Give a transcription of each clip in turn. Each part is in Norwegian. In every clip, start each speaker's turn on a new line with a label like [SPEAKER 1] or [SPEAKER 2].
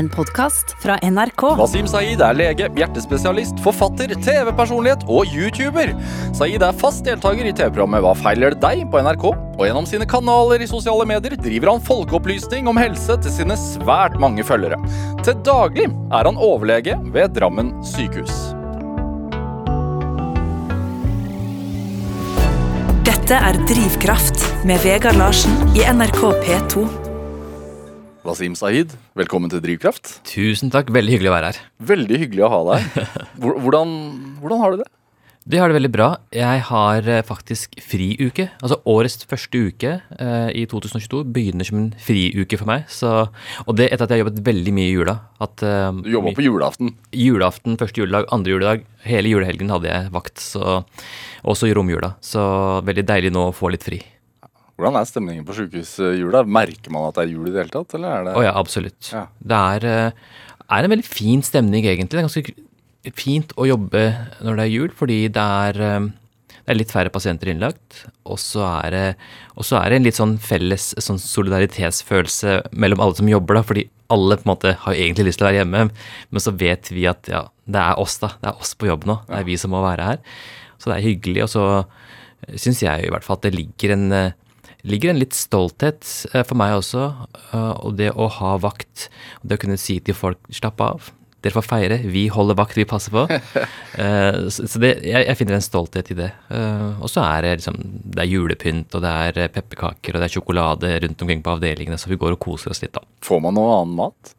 [SPEAKER 1] En podkast fra NRK.
[SPEAKER 2] Wasim Saeed er lege, hjertespesialist, forfatter, TV-personlighet og YouTuber. Saeed er fast deltaker i TV-programmet Hva feiler deg? på NRK. Og gjennom sine kanaler i sosiale medier driver han folkeopplysning om helse til sine svært mange følgere. Til daglig er han overlege ved Drammen sykehus.
[SPEAKER 1] Dette er Drivkraft med Vegard Larsen i NRK P2.
[SPEAKER 2] Wasim Sahid, velkommen til Drivkraft.
[SPEAKER 3] Tusen takk, veldig hyggelig å være her.
[SPEAKER 2] Veldig hyggelig å ha deg. Hvordan, hvordan har du det?
[SPEAKER 3] Vi har det veldig bra. Jeg har eh, faktisk friuke. Altså årets første uke eh, i 2022 begynner som en friuke for meg. Så, og det etter at jeg har jobbet veldig mye i jula. At, eh,
[SPEAKER 2] Du jobba på julaften.
[SPEAKER 3] Julaften, første juledag, andre juledag. Hele julehelgen hadde jeg vakt. Så, også i romjula. Så veldig deilig nå å få litt fri.
[SPEAKER 2] Hvordan er stemningen på sjukehusjula? Merker man at det er jul i det hele tatt? Eller er det
[SPEAKER 3] Å ja, absolutt.
[SPEAKER 2] Ja.
[SPEAKER 3] Det er, eh, er en veldig fin stemning, egentlig. Det er ganske fint å jobbe når det er jul, fordi det er, eh, det er litt færre pasienter innlagt. Og så er er det en litt sånn felles sånn solidaritetsfølelse mellom alle som jobber, da. Fordi alle på en måte har egentlig lyst til å være hjemme, men så vet vi at ja, det er oss, da. Det er oss på jobb nå. Det er vi som må være her. Så det er hyggelig. Og så syns jeg i hvert fall at det ligger en eh, ligger en litt stolthet eh, for meg også. eh, Og det å ha vakt, og det å kunne si til folk slapp av. Dere får feire. Vi holder vakt, vi passer på. Uh, Så det, jeg, jeg finner en stolthet i det. Uh, Og så er det liksom Det er julepynt, og det er pepperkaker, og det er sjokolade rundt omkring på avdelingene, så vi går og koser oss litt, da.
[SPEAKER 2] Får man noe annen mat?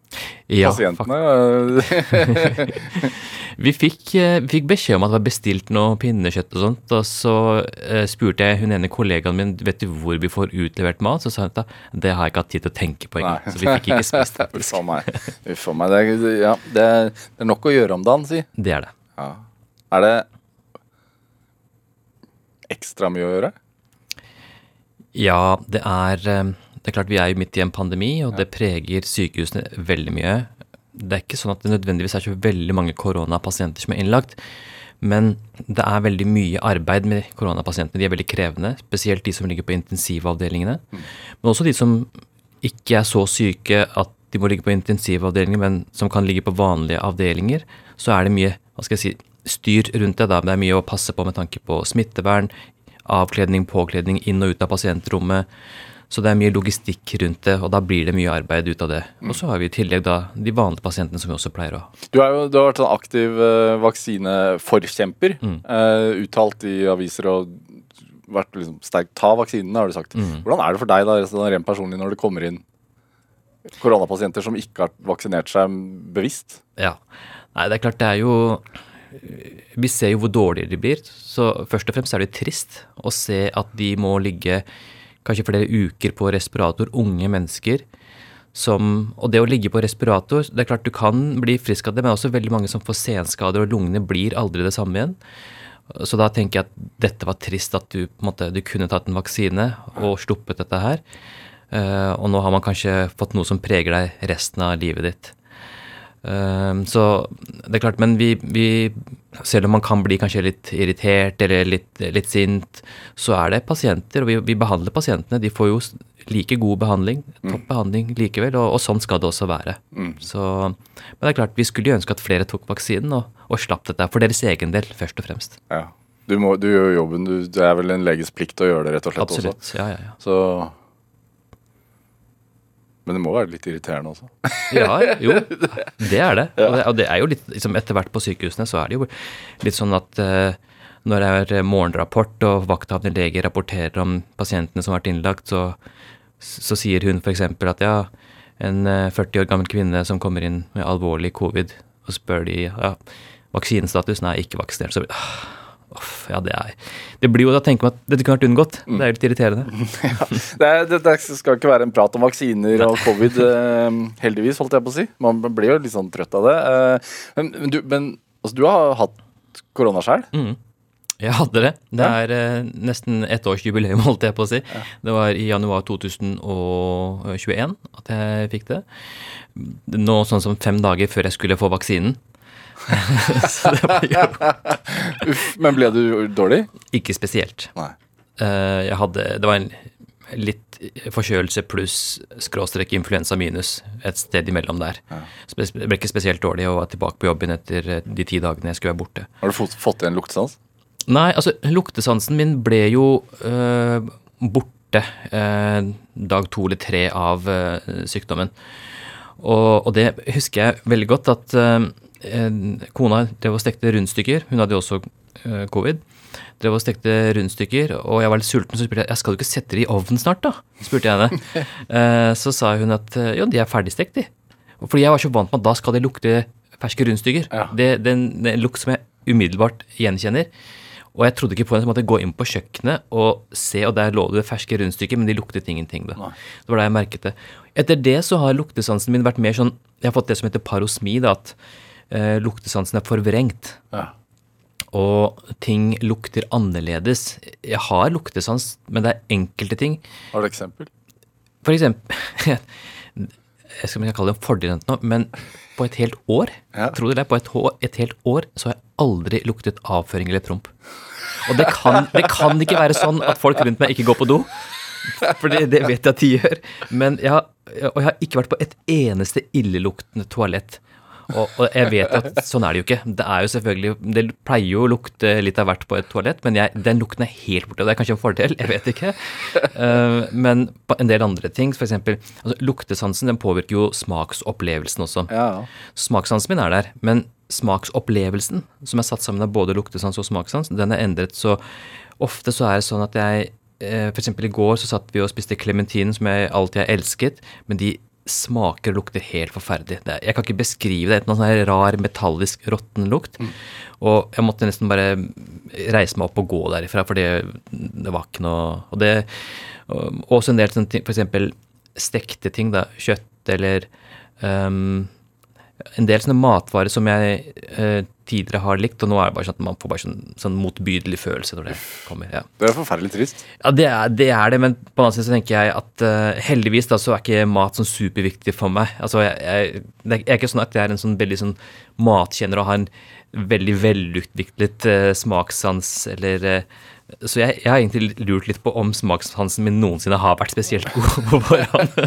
[SPEAKER 3] Ja,
[SPEAKER 2] Pasientene?
[SPEAKER 3] Vi fikk, eh, vi fikk beskjed om at det var bestilt noe pinnekjøtt og sånt, og så eh, spurte jeg hun ene kollegaen min vet du hvor vi får utlevert mat, så sa hun at det har jeg ikke hatt tid til å tenke på engang, så vi fikk ikke spist.
[SPEAKER 2] Uff a meg. Uff a meg. Det, ja, det, det er nok å gjøre om dagen, si.
[SPEAKER 3] Det er det.
[SPEAKER 2] Ja. Er det ekstra mye å gjøre?
[SPEAKER 3] Ja, det er, eh, det er klart vi er jo midt i en pandemi, og det preger sykehusene veldig mye. Det er ikke sånn at det nødvendigvis er så veldig mange koronapasienter som er innlagt, men det er veldig mye arbeid med koronapasientene. De er veldig krevende, spesielt de som ligger på intensivavdelingene. Men også de som ikke er så syke at de må ligge på intensivavdelinger, men som kan ligge på vanlige avdelinger. Så er det mye hva skal jeg si, styr rundt det. da, Det er mye å passe på med tanke på smittevern, avkledning, påkledning inn og ut av pasientrommet. Så det er mye logistikk rundt det, og da blir det mye arbeid ut av det. Og så har vi i tillegg da de vanlige pasientene som vi også pleier å ha.
[SPEAKER 2] Du, jo, du har vært en aktiv eh, vaksineforkjemper.
[SPEAKER 3] Mm.
[SPEAKER 2] eh, uttalt i aviser og vært liksom sterkt Ta vaksinene, har du sagt.
[SPEAKER 3] Mm.
[SPEAKER 2] Hvordan er det for deg da, rent personlig når det kommer inn koronapasienter som ikke har vaksinert seg bevisst?
[SPEAKER 3] Ja. Nei, det er klart det er jo Vi ser jo hvor dårligere de blir. Så først og fremst er det trist å se at de må ligge kanskje flere uker på respirator, unge mennesker. Som, og det å ligge på respirator Det er klart du kan bli frisk av det, men også veldig mange som får senskader, og lungene blir aldri det samme igjen. Så da tenker jeg at dette var trist, at du, måte, du kunne tatt en vaksine og sluppet dette her. Uh, og nå har man kanskje fått noe som preger deg resten av livet ditt. Uh, så det er klart, men vi, vi Selv om man kan bli kanskje litt irritert eller litt, litt sint, så er det pasienter, og vi, vi behandler pasientene. De får jo like god behandling, topp behandling likevel, og, og sånn skal det også være. Så, men det er klart, vi skulle jo ønske at flere tok vaksinen og, og slapp dette, for deres egen del, først og fremst.
[SPEAKER 2] Ja. Du, må, du gjør jo jobben. Du, det er vel en leges plikt å gjøre det, rett og slett. også.
[SPEAKER 3] Absolutt. Ja, ja, ja.
[SPEAKER 2] Så Men det må være litt irriterende også.
[SPEAKER 3] Ja, jo, det er det. Og det, og det er jo litt, liksom etter hvert på sykehusene så er det jo litt sånn at uh, når det er morgenrapport og vakthavende lege rapporterer om pasientene som har vært innlagt, så, så sier hun f.eks. at ja, en eh, 40 år gammel kvinne som kommer inn med alvorlig covid, og spør de ja, vaksinestatus, nei, ikke vaksinert. Så ah, uff, ja, det er Det blir jo da tenker man at dette kunne vært unngått. Det er litt irriterende.
[SPEAKER 2] Det, er, det, det skal ikke være en prat om vaksiner og covid, eh, heldigvis, holdt jeg på å si. Man blir jo litt sånn trøtt av det. Eh, men, men, du, men altså, du har hatt korona sjøl?
[SPEAKER 3] Mm. Jeg hadde det. Det
[SPEAKER 2] Ja.
[SPEAKER 3] er eh, nesten jubileum, holdt jeg på å si. Det var i januar 2021 at jeg fikk det. Nå sånn som fem dager før jeg skulle få vaksinen. Så det var jo
[SPEAKER 2] Uff, men ble du dårlig?
[SPEAKER 3] ikke spesielt.
[SPEAKER 2] Nei.
[SPEAKER 3] Eh, Jeg hadde Det var en litt forkjølelse pluss skråstrek influensa minus. Et sted imellom der. Spe ble ikke spesielt dårlig og var tilbake på jobben etter eh, de ti dagene jeg skulle være borte.
[SPEAKER 2] Har du fått, fått igjen luktesans?
[SPEAKER 3] Nei, altså luktesansen min ble jo øh, borte øh, dag to eller tre av øh, sykdommen. Og, og, det husker jeg veldig godt at kona drev og stekte rundstykker. Hun hadde jo også covid. Drev og stekte rundstykker, og jeg var litt sulten, så spurte jeg jeg skal du ikke sette det i ovnen snart, da? spurte jeg henne. så sa hun at jo, de er ferdigstekt, de. Fordi jeg var så vant med at da skal de lukte ferske rundstykker. Ja. Det, det, det er en lukt som jeg umiddelbart gjenkjenner. Og jeg trodde ikke på henne, Jeg måtte gå inn på kjøkkenet og se, og der lå det ferske rundstykker, men de luktet ingenting. da. Nei. Det var da jeg merket det. Etter det så har luktesansen min vært mer sånn Jeg har fått det som heter parosmi, da, at eh, luktesansen er forvrengt. Ja. Og ting lukter annerledes. Jeg har luktesans, men det er enkelte ting.
[SPEAKER 2] Har du eksempel?
[SPEAKER 3] For eksempel Jeg skal ikke kalle det en fordel nå, men på et helt år, ja. tror du det, på et, et helt år så har jeg aldri luktet avføring eller promp. Og det kan, det kan, ikke være sånn at folk rundt meg ikke går på do. For det, det vet jeg at de gjør. Men jeg har, og jeg har ikke vært på et eneste illeluktende toalett. Og, og, jeg vet at sånn er det jo ikke. Det er jo selvfølgelig, det pleier jo å lukte litt av hvert på et toalett, men jeg, den lukten er helt borte. Det er kanskje en fordel, jeg vet ikke. Uh, men på en del andre ting, f.eks. Altså, luktesansen den påvirker jo smaksopplevelsen også. Ja. Smakssansen min er der, men smaksopplevelsen, som er satt sammen av både luktesans og smakssans, den er endret. Så ofte så er det sånn at jeg eh, F.eks. i går så satt vi og spiste klementinen, som jeg alltid har elsket, men de smaker og lukter helt forferdelig. Er, jeg kan ikke beskrive det. Enten sånn rar, metallisk, råtten lukt. Mm. Og jeg måtte nesten bare reise meg opp og gå derifra, for det, det var ikke noe Og det Også en del sånne ting, f.eks. stekte ting, da. Kjøtt eller um, en del sånne matvarer som jeg uh, tidligere har likt, og nå er det bare sånn at man får bare sånn, sånn motbydelig følelse når det kommer. Ja.
[SPEAKER 2] Det er forferdelig trist.
[SPEAKER 3] Ja, det er det, er det men på den annen side så tenker jeg at uh, heldigvis da så er ikke mat sånn superviktig for meg. Altså, jeg, jeg, det er ikke sånn at jeg er en sånn veldig sånn matkjenner og har en veldig velutviklet uh, smakssans eller uh, så jeg, jeg, har egentlig lurt litt på om smakssansen min noensinne har vært spesielt god på forhånd.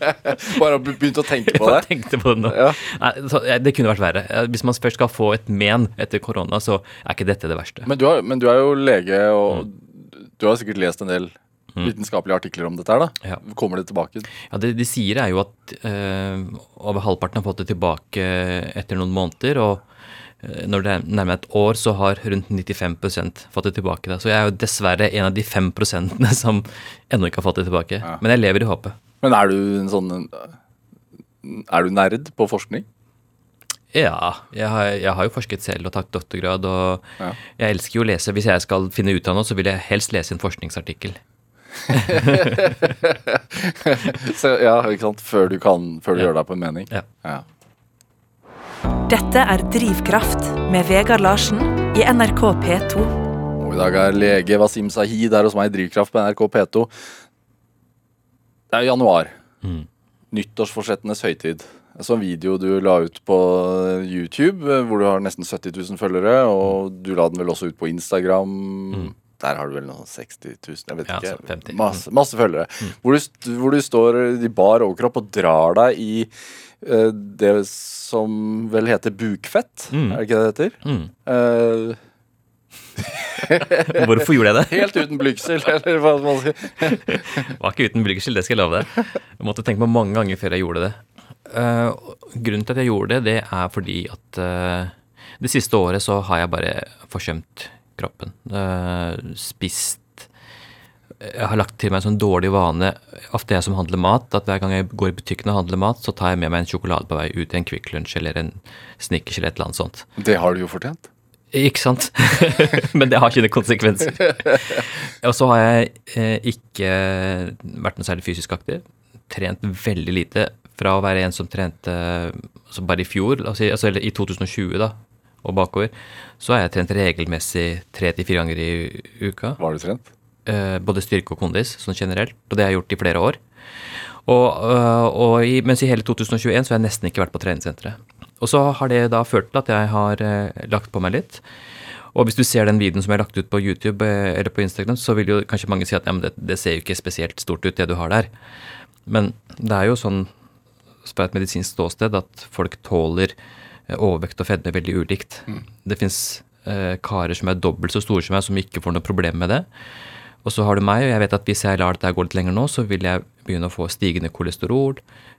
[SPEAKER 2] Bare begynt å tenke på det?
[SPEAKER 3] Jeg tenkte på det nå. Ja. Nei, det kunne vært verre. Hvis man først skal få et men etter korona, så er ikke dette det verste.
[SPEAKER 2] Men du, har, men du er jo lege, og mm. du har sikkert lest en del mm. vitenskapelige artikler om dette her, da. Ja. Kommer det tilbake?
[SPEAKER 3] Ja, Det de sier, er jo at øh, over halvparten har fått det tilbake etter noen måneder. og Eh, når det er nærmere et år, så har rundt 95% fått det tilbake. Da. Så jeg er jo dessverre en av de fem prosentene som ennå ikke har fått det tilbake. Ja. Men jeg lever i håpet.
[SPEAKER 2] Men er du en sånn Er du nerd på forskning?
[SPEAKER 3] Ja, jeg har, jeg har jo forsket selv og tatt doktorgrad. Og ja. jeg elsker jo å lese. Hvis jeg skal finne ut av noe, så vil jeg helst lese en forskningsartikkel.
[SPEAKER 2] så, ja, ikke sant. Før du, kan, før du ja. gjør deg på en mening. Ja. ja.
[SPEAKER 1] Dette er Drivkraft med Vegard Larsen i NRK P2.
[SPEAKER 2] Og I dag er lege Wasim Sahid her hos meg i Drivkraft på NRK P2. Det er januar. Mm. Nyttårsforsettenes høytid. En video du la ut på YouTube hvor du har nesten 70 000 følgere. Og du la den vel også ut på Instagram. Mm. Der har du vel noen 60 000, jeg vet ja, ikke. 50. Masse, masse følgere. Mm. Hvor, du, hvor, du, står i bar overkropp og drar deg i uh, det som vel heter bukfett. Mm. Er det ikke det det heter? Mm. Uh,
[SPEAKER 3] Hvorfor gjorde jeg det?
[SPEAKER 2] Helt uten blygsel, eller hva man
[SPEAKER 3] sier. Var ikke uten blygsel, det skal jeg love deg. Jeg måtte tenke meg mange ganger før jeg gjorde det. Uh, grunnen til at jeg gjorde det, det er fordi at uh, det siste året så har jeg bare forsømt kroppen. Uh, spist Jeg har lagt til meg en sånn dårlig vane, ofte jeg som handler mat, at hver gang jeg går i butikken og handler mat, så tar jeg med meg en sjokolade på vei ut i en Kvikk Lunsj eller en Snickers eller et eller annet sånt.
[SPEAKER 2] Det har du jo fortjent.
[SPEAKER 3] Ikke sant? Men det har ikke noen konsekvenser. og så har jeg eh, ikke vært noe særlig fysisk aktiv. Trent veldig lite. Fra å være en som trente altså bare i fjor, altså, eller i 2020, da, og bakover, så har jeg trent regelmessig tre til fire ganger i uka.
[SPEAKER 2] Hva har du trent?
[SPEAKER 3] Uh, både styrke og kondis, sånn generelt. Og det har jeg gjort i flere år. Og, uh, og i, mens i hele 2021 så har jeg nesten ikke vært på treningssenteret. Og så har det da ført til at jeg har uh, lagt på meg litt. Og hvis du ser den videoen som jeg har lagt ut på YouTube eh, eller på Instagram, så vil jo kanskje mange si at ja, men det, det ser jo ikke spesielt stort ut, det du har der. Men det er jo sånn fra et medisinsk ståsted at folk tåler eh, overvekt og fedme veldig ulikt. Det fins eh, karer som er dobbelt så store som meg, som ikke får noe problem med det. Og så har du meg, og jeg vet at hvis jeg lar dette gå litt lenger nå, så vil jeg begynne å få stigende kolesterol,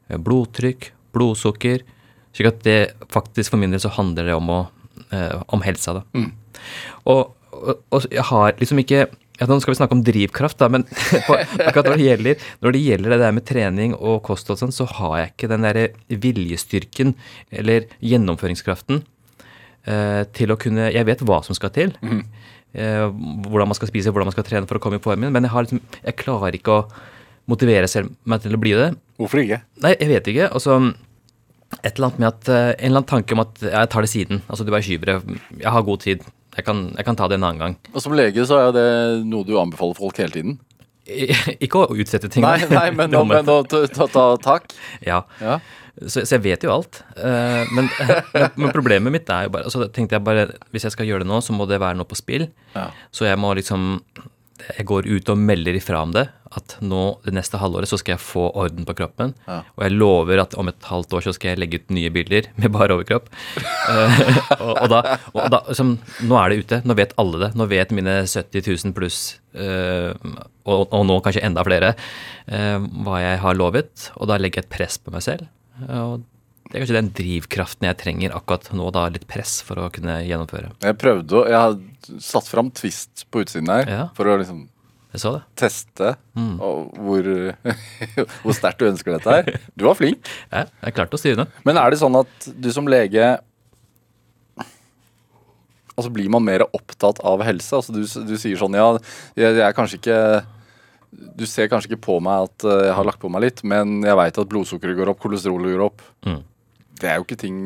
[SPEAKER 3] eh, blodtrykk, blodsukker. Slik at det faktisk for min del så handler det om, å, eh, om helsa, da. Og, og, og jeg har liksom ikke ja, Nå skal vi snakke om drivkraft, da, men på, akkurat når det, gjelder, når det gjelder det der med trening og kost og sånn, så har jeg ikke den derre viljestyrken eller gjennomføringskraften eh, til å kunne Jeg vet hva som skal til. Eh, hvordan man skal spise, hvordan man skal trene for å komme i formen. Men jeg, har liksom, jeg klarer ikke å motivere selv meg til å bli det.
[SPEAKER 2] Hvorfor ikke?
[SPEAKER 3] Nei, jeg vet ikke. Altså, et eller annet med at, eh, En eller annen tanke om at jeg tar det siden. Altså, du bare skyver det. Jeg har god tid. Jeg kan, jeg kan ta det en annen gang.
[SPEAKER 2] Og som lege så er det noe du anbefaler folk hele tiden.
[SPEAKER 3] Ikke å utsette ting.
[SPEAKER 2] Nei, nei, men, nå, men nå, ta, ta, ta takk.
[SPEAKER 3] Ja.
[SPEAKER 2] Ja.
[SPEAKER 3] Så, så jeg vet jo alt. Eh, men, men, problemet mitt er jo bare altså, tenkte jeg bare, Hvis jeg skal gjøre det nå, så må det være noe på spill.
[SPEAKER 2] Ja.
[SPEAKER 3] Så jeg må liksom Jeg går ut og melder ifra om det. At nå det neste halvåret så skal jeg få orden på kroppen.
[SPEAKER 2] Ja.
[SPEAKER 3] Og jeg lover at om et halvt år så skal jeg legge ut nye bilder med bare overkropp. Eh, og, og da, og da som, Nå er det ute. Nå vet alle det. Nå vet mine 70 000 pluss, eh, og, og nå kanskje enda flere, eh, hva jeg har lovet. Og da legger jeg et press på meg selv. Og det er kanskje den drivkraften jeg trenger akkurat nå, da, litt press for å kunne gjennomføre.
[SPEAKER 2] Jeg prøvde å Jeg har satt fram Twist på utsiden her
[SPEAKER 3] Ja.
[SPEAKER 2] for å liksom teste og hvor, hvor sterkt du ønsker dette her. Du var flink.
[SPEAKER 3] Ja, jeg klarte å styre den.
[SPEAKER 2] Men er det sånn at du som lege Altså blir man mer opptatt av helse? Altså du, du sier sånn ja, jeg, jeg er kanskje ikke Du ser kanskje ikke på meg at eh, jeg har lagt på meg litt, men jeg veit at blodsukkeret går opp, kolesterolet går opp.
[SPEAKER 3] Mm.
[SPEAKER 2] Det er jo ikke ting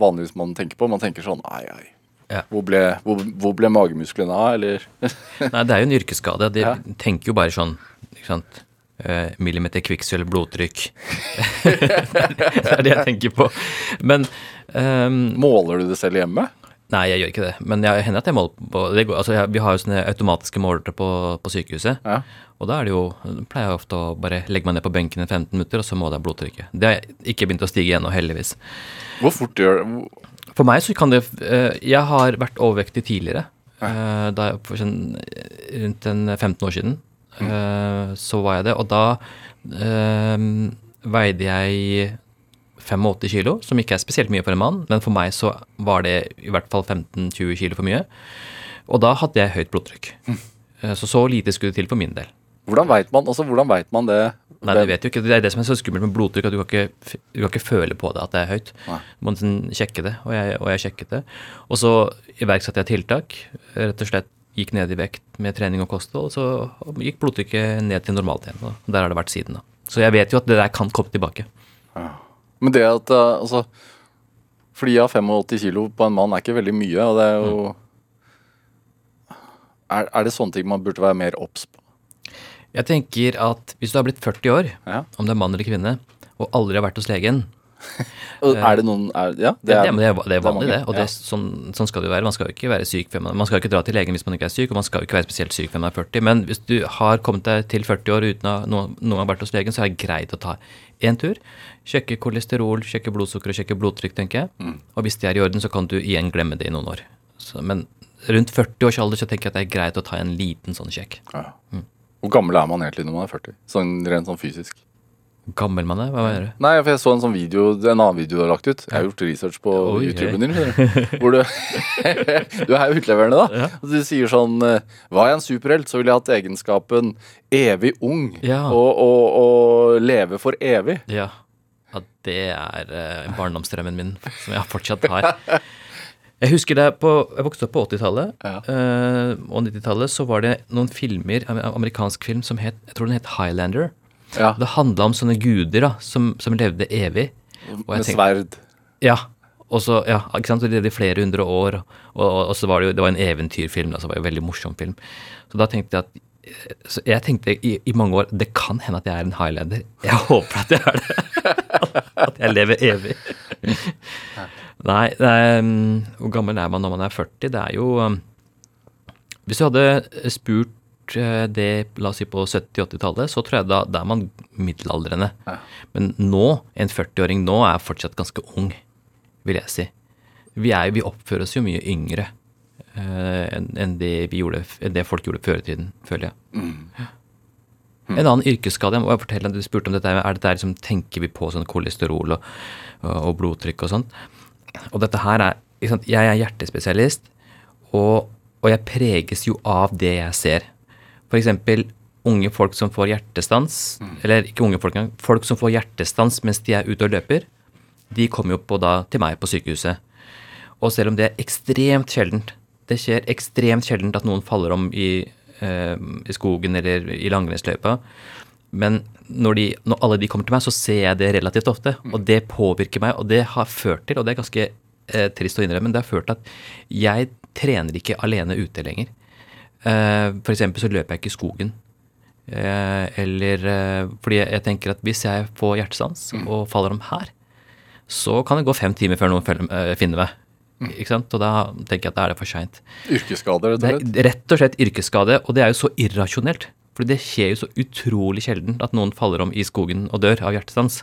[SPEAKER 2] vanligvis man tenker på. Man tenker sånn ai, ai.
[SPEAKER 3] Ja.
[SPEAKER 2] Hvor ble, hvor, hvor ble magemusklene av, eller
[SPEAKER 3] Nei, det er jo en yrkesskade. De
[SPEAKER 2] Ja.
[SPEAKER 3] tenker jo bare sånn, ikke sant Eh, Millimeter kvikksølv, blodtrykk. det er det jeg tenker på. Men um,
[SPEAKER 2] Måler du det selv hjemme?
[SPEAKER 3] Nei, jeg gjør ikke det. Men jeg hender at jeg måler på det går, altså jeg, Vi har jo sånne automatiske målere på, på sykehuset.
[SPEAKER 2] Ja.
[SPEAKER 3] Og da er det jo, pleier jeg ofte å bare legge meg ned på benken i 15 minutter, og så måler jeg blodtrykket. Det har ikke begynt å stige ennå, heldigvis.
[SPEAKER 2] Hvor fort gjør hvor-
[SPEAKER 3] For meg så kan det eh, Jeg har vært overvektig tidligere. Eh, da for sånn, eh, rundt en 15 år siden mm. så var jeg det. Og da eh, veide jeg 85 kilo, som ikke er spesielt mye for en mann, men for meg så var det i hvert fall 15-20 kilo for mye. Og da hadde jeg høyt blodtrykk. Mm. Så så lite skulle det til for min del.
[SPEAKER 2] Hvordan veit man, altså, hvordan vet man det?
[SPEAKER 3] Nei, det vet du ikke. Det er det som er så skummelt med blodtrykk, at du kan ikke, du kan ikke føle på det at det er høyt.
[SPEAKER 2] Nei.
[SPEAKER 3] Du må nesten sjekke det, og jeg, og jeg sjekket det. Og så iverksatte jeg tiltak. Rett og slett gikk ned i vekt med trening og kosthold, så gikk blodtrykket ned til normalt igjen. Og der har det vært siden, da. Så jeg vet jo at det der kan komme tilbake.
[SPEAKER 2] Men det at uh, altså Fordi ja, 85 kilo på en mann er ikke veldig mye, og det er jo er, er det sånne ting man burde være mer obs på?
[SPEAKER 3] Jeg tenker at hvis du har blitt 40 år,
[SPEAKER 2] Ja.
[SPEAKER 3] om det er mann eller kvinne, og aldri har vært hos legen
[SPEAKER 2] er det noen er, Ja,
[SPEAKER 3] Det er, det, det er vanlig, det. Og det,
[SPEAKER 2] ja.
[SPEAKER 3] sånn, sånn skal det jo være. Man skal jo ikke være syk før man, man skal ikke dra til legen hvis man ikke er syk, og man skal jo ikke være spesielt syk før man er 40. Men hvis du har kommet deg til 40 år uten å noen, noen har vært hos legen, så er det greit å ta én tur. Sjekke kolesterol, sjekke blodsukker og sjekke blodtrykk, tenker jeg.
[SPEAKER 2] Mm.
[SPEAKER 3] Og hvis det er i orden, så kan du igjen glemme det i noen år. Så, men rundt 40 års alder så tenker jeg at det er greit å ta en liten sånn sjekk.
[SPEAKER 2] Ja. Hvor gammel er man egentlig når man er 40? Sånn rent sånn fysisk.
[SPEAKER 3] Gammel man er, hva mener du?
[SPEAKER 2] Nei, for jeg så en sånn video, en annen video du har lagt ut. Jeg har gjort research på
[SPEAKER 3] Oi,
[SPEAKER 2] YouTuben din. du. Hvor du Du er utleverende, da.
[SPEAKER 3] Ja.
[SPEAKER 2] Og du sier sånn eh, Var jeg en superhelt, så ville jeg hatt egenskapen evig ung.
[SPEAKER 3] Ja.
[SPEAKER 2] Og, og, og leve for evig.
[SPEAKER 3] Ja. Ja det er eh, barndomsdrømmen min, som jeg fortsatt har. Jeg husker det på, jeg vokste opp på 80-tallet
[SPEAKER 2] Ja.
[SPEAKER 3] eh, og 90-tallet. Så var det noen filmer, amerikansk film som het jeg tror den het Highlander.
[SPEAKER 2] Ja.
[SPEAKER 3] Det handla om sånne guder da, som, som levde evig.
[SPEAKER 2] Med
[SPEAKER 3] tenkte-
[SPEAKER 2] sverd.
[SPEAKER 3] Ja. Og så, ja, ikke sant, så de levde i flere hundre år. Og, og, og så var det jo det var en eventyrfilm. Da, så det var jo en veldig morsom film. Så da tenkte jeg at så jeg tenkte i, i mange år det kan hende at jeg er en highlander. Jeg håper at jeg er det. at jeg lever evig. Nei, er, um, hvor gammel er man når man er 40? Det er jo um, Hvis du hadde spurt eh, det la oss si på 70-80-tallet, så tror jeg da, da er man middelaldrende.
[SPEAKER 2] Ja.
[SPEAKER 3] Men nå, en 40-åring nå er fortsatt ganske ung, vil jeg si. Vi, er, vi oppfører oss jo mye yngre enn enn det, vi gjorde, det folk gjorde før i tiden, føler jeg. En annen yrkesskade, jeg må fortelle, du spurte om dette, er dette liksom, tenker vi på sånn kolesterol og, og, og blodtrykk og sånt. Og dette her er, sant, jeg er hjertespesialist, og, og jeg preges jo av det jeg ser. For eksempel unge folk som får hjertestans, eller ikke unge folk engang, folk som får hjertestans mens de er ute og løper, de kommer jo på da til meg på sykehuset. Og selv om det er ekstremt sjeldent, det skjer ekstremt sjeldent at noen faller om i, eh, i skogen eller i langrennsløypa, men når, de, når alle de kommer til meg, så ser jeg det relativt ofte, og det påvirker meg, og det har ført til, og det er ganske eh, trist å innrømme, men det har ført til at jeg trener ikke alene ute lenger. Eh, eksempel så løper jeg ikke i skogen. Eh, eller eh, fordi jeg, jeg tenker at hvis jeg får hjertestans og faller om her, så kan det gå fem timer før noen eh, finner meg. Ikke sant? Og da tenker jeg at da er det for seint.
[SPEAKER 2] Yrkesskade, rett og slett.
[SPEAKER 3] er rett og slett yrkesskade, og det er jo så irrasjonelt. For det skjer jo så utrolig sjelden at noen faller om i skogen og dør av hjertestans.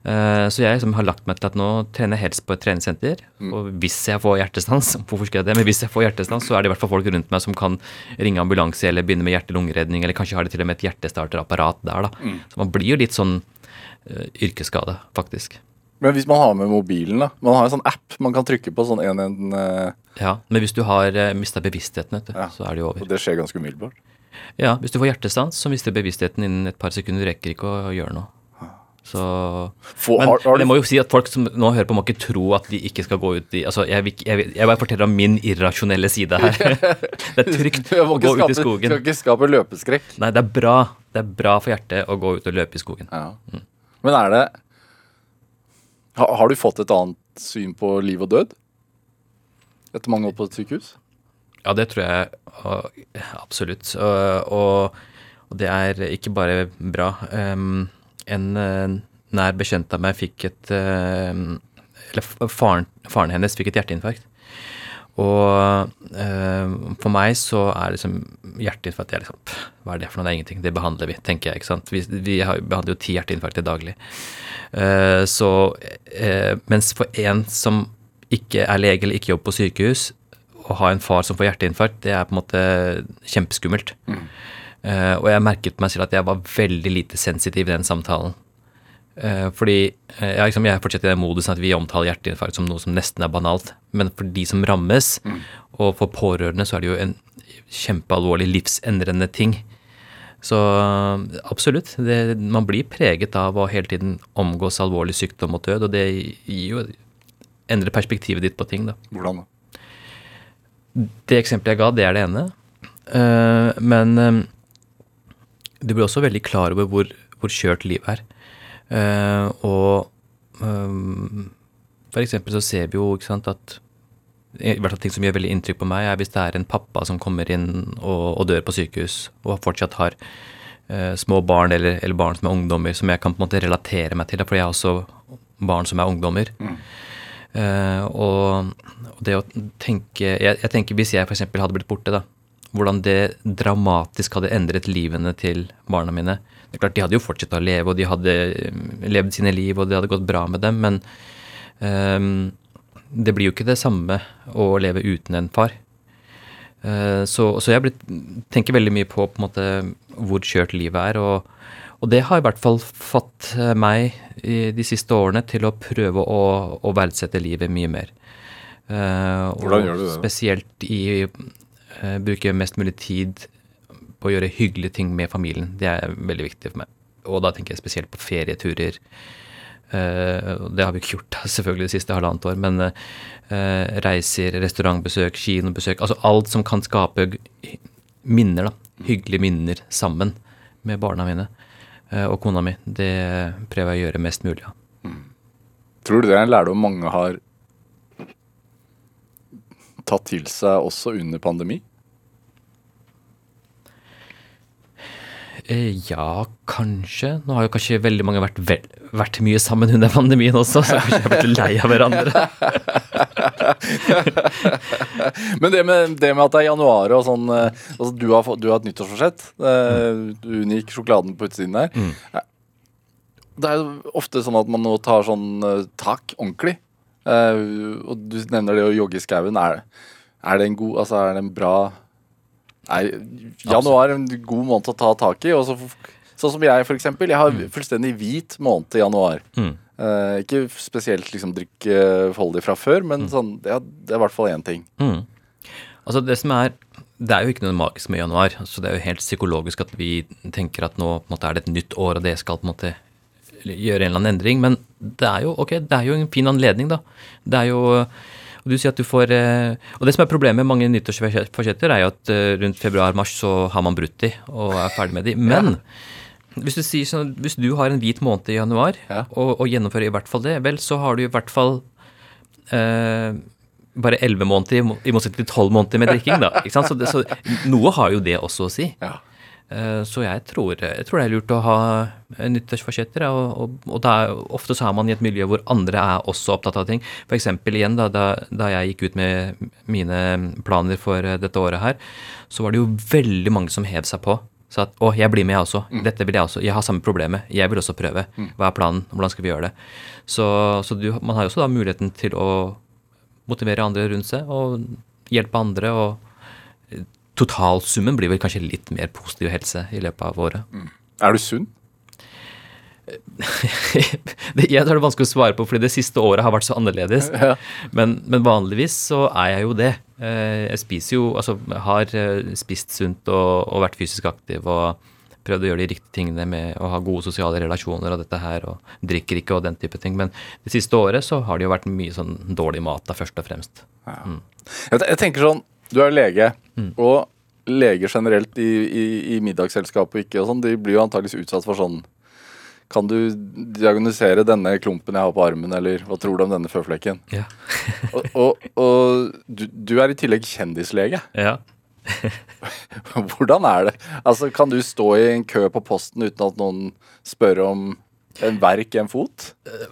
[SPEAKER 3] Eh, så jeg liksom har lagt meg til at nå trener jeg helst på et treningssenter. Og hvis jeg får hjertestans, hvorfor skal jeg det, men hvis jeg får hjertestans, så er det i hvert fall folk rundt meg som kan ringe ambulanse eller begynne med hjerte-lungeredning, eller kanskje har de til og med et hjertestarterapparat der, da. Så man blir jo litt sånn uh, yrkesskade, faktisk.
[SPEAKER 2] Men hvis man har med mobilen, da. Man har en sånn app man kan trykke på sånn en, en eh,
[SPEAKER 3] Ja, Men hvis du har uh, mista bevisstheten, vet du,
[SPEAKER 2] Ja.
[SPEAKER 3] så er det jo over.
[SPEAKER 2] Og det skjer ganske umiddelbart.
[SPEAKER 3] Ja, hvis du får hjertestans, så mister du bevisstheten innen et par sekunder. Du rekker ikke å gjøre noe. Så
[SPEAKER 2] For,
[SPEAKER 3] Men,
[SPEAKER 2] har, har
[SPEAKER 3] men jeg må jo si at folk som nå hører på, må ikke tro at de ikke skal gå ut i Altså, jeg, jeg, jeg bare forteller om min irrasjonelle side her. det er trygt å
[SPEAKER 2] gå
[SPEAKER 3] gå ut i skogen.
[SPEAKER 2] Du Skal ikke skape løpeskrekk.
[SPEAKER 3] Nei, det er bra. Det er bra for hjertet å gå ut og løpe i skogen.
[SPEAKER 2] Ja. Men er det har, har du fått et annet syn på liv og død? Etter mange år på et sykehus?
[SPEAKER 3] Ja, det tror jeg absolutt. Og, og, det er ikke bare bra. En eh, nær bekjent av meg fikk et eh, Eller faren, faren hennes fikk et hjerteinfarkt. Og eh, for meg så er liksom hjerteinfarkt det er liksom, Hva er det for noe? Det er ingenting. Det behandler vi, tenker jeg. ikke sant? Vi, vi har, behandler jo ti hjerteinfarkter daglig. Eh, så eh, Mens for en som ikke er lege eller ikke jobber på sykehus, å ha en far som får hjerteinfarkt, det er på en måte kjempeskummelt. Eh, og jeg merket meg selv at jeg var veldig lite sensitiv i den samtalen. Eh, fordi ja, jeg, liksom, jeg fortsetter i den modusen at vi omtaler hjerteinfarkt som noe som nesten er banalt. Men for de som rammes, og for pårørende, så er det jo en kjempealvorlig livsendrende ting. Så absolutt. Det, man blir preget av å hele tiden omgås alvorlig sykdom og død, og det gir jo endrer perspektivet ditt på ting, da.
[SPEAKER 2] Hvordan da?
[SPEAKER 3] Det eksempelet jeg ga, det er det ene. Eh, men eh, du blir også veldig klar over hvor, hvor kjørt livet er. Eh, og eh, for eksempel så ser vi jo ikke sant, at i hvert fall ting som gjør veldig inntrykk på meg, er hvis det er en pappa som kommer inn og, og dør på sykehus, og fortsatt har eh, små barn eller, eller barn som er ungdommer, som jeg kan på en måte relatere meg til, for jeg har også barn som er ungdommer. Eh, og, og det å tenke jeg, jeg tenker Hvis jeg f.eks. hadde blitt borte, da, hvordan det dramatisk hadde endret livene til barna mine. Det er klart, De hadde jo fortsatt å leve, og de hadde eh, levd sine liv, og det hadde gått bra med dem, men um, det blir jo ikke det samme å leve uten en far. Uh, så, så jeg blitt, tenker veldig mye på, på måte, hvor kjørt livet er. Og, og det har i hvert fall fått meg i de siste årene til å prøve å, å verdsette livet mye mer.
[SPEAKER 2] Hvordan
[SPEAKER 3] og
[SPEAKER 2] gjør du det?
[SPEAKER 3] Spesielt i uh, bruke mest mulig tid å gjøre hyggelige ting med familien. Det er veldig viktig for meg. Og da tenker jeg spesielt på ferieturer. Eh, og det har vi ikke gjort selvfølgelig det siste halvannet år, men eh, reiser, restaurantbesøk, kinobesøk Altså alt som kan skape minner, da. Hyggelige minner sammen med barna mine eh, og kona mi. Det prøver jeg å gjøre mest mulig av.
[SPEAKER 2] Tror du det er en lærdom mange har tatt til seg også under pandemi?
[SPEAKER 3] Eh, ja, kanskje. Nå har jo kanskje veldig mange vært, vel, vært mye sammen under pandemien også, så kanskje jeg har blitt lei av hverandre.
[SPEAKER 2] Men det med, det med at det er januar og sånn eh, altså du, har, du har et nyttårsforsett. eh, Du unngikk sjokoladen på utsiden der.
[SPEAKER 3] Mm.
[SPEAKER 2] Eh, Det er jo ofte sånn at man nå tar sånn eh, tak ordentlig. Eh, og du nevner det å jogge i skauen. Er, er det en god Altså, er det en bra Er januar en god måned å ta tak i? Og så, sånn som jeg, for eksempel. Jeg har fullstendig hvit måned i januar.
[SPEAKER 3] Mm.
[SPEAKER 2] Eh, ikke spesielt liksom drikkefoldig fra før, men sånn, ja, det er i hvert fall én ting.
[SPEAKER 3] Mm. Altså det som er Det er jo ikke noe magisk med januar. så Det er jo helt psykologisk at vi tenker at nå måte, er det et nytt år, og det skal på en måte gjøre en eller annen endring. Men det er jo okay, det er jo en fin anledning, da. Det er jo du sier at du får eh, Og det som er problemet med mange nyttårsforsetter, er jo at eh, rundt februar-mars så har man brutt de og er ferdig med de. Men hvis du sier sånn, hvis du har en hvit måned i januar,
[SPEAKER 2] Ja.
[SPEAKER 3] og, og gjennomfører i hvert fall det, vel, så har du i hvert fall eh, bare elleve måneder i mo- i motsetning til tolv måneder med drikking. da, ikke sant? Så, det, så noe har jo det også å si.
[SPEAKER 2] Ja.
[SPEAKER 3] Eh, Så jeg tror, jeg tror det er lurt å ha eh, nyttårsforsetter. Og, og, og er, ofte så er man i et miljø hvor andre er også opptatt av ting. Eksempel igjen da, da, da jeg gikk ut med mine planer for eh, dette året her, så var det jo veldig mange som hev seg på. Så at å, jeg blir med jeg også. Dette vil jeg også. Jeg har samme problemet. Jeg vil også prøve. Hva er planen? Hvordan skal vi gjøre det? Så, så du, man har jo også da muligheten til å motivere andre rundt seg og hjelpe andre. og Totalsummen blir vel kanskje litt mer positiv helse i løpet av året.
[SPEAKER 2] Er du sunn?
[SPEAKER 3] jeg tar det vanskelig å svare på, fordi det siste året har vært så annerledes.
[SPEAKER 2] Ja.
[SPEAKER 3] Men, men vanligvis så er jeg jo det. Eh, Jeg spiser jo Altså har eh, spist sunt og, og vært fysisk aktiv og prøvd å gjøre de riktige tingene med å ha gode sosiale relasjoner og dette her, og drikker ikke og den type ting. Men det siste året så har det jo vært mye sånn dårlig mat da, først og fremst.
[SPEAKER 2] Jeg, jeg tenker sånn, du er lege, og leger generelt i, i, i middagsselskap og ikke og sånn, de blir jo antakeligvis utsatt for sånn Kan du diagnosere denne klumpen jeg har på armen, eller hva tror du om denne føflekken?
[SPEAKER 3] Ja.
[SPEAKER 2] Og, og, og du, du er i tillegg kjendislege.
[SPEAKER 3] ja.
[SPEAKER 2] Hvordan er det? Altså, Kan du stå i en kø på posten uten at noen spør om en verk en fot?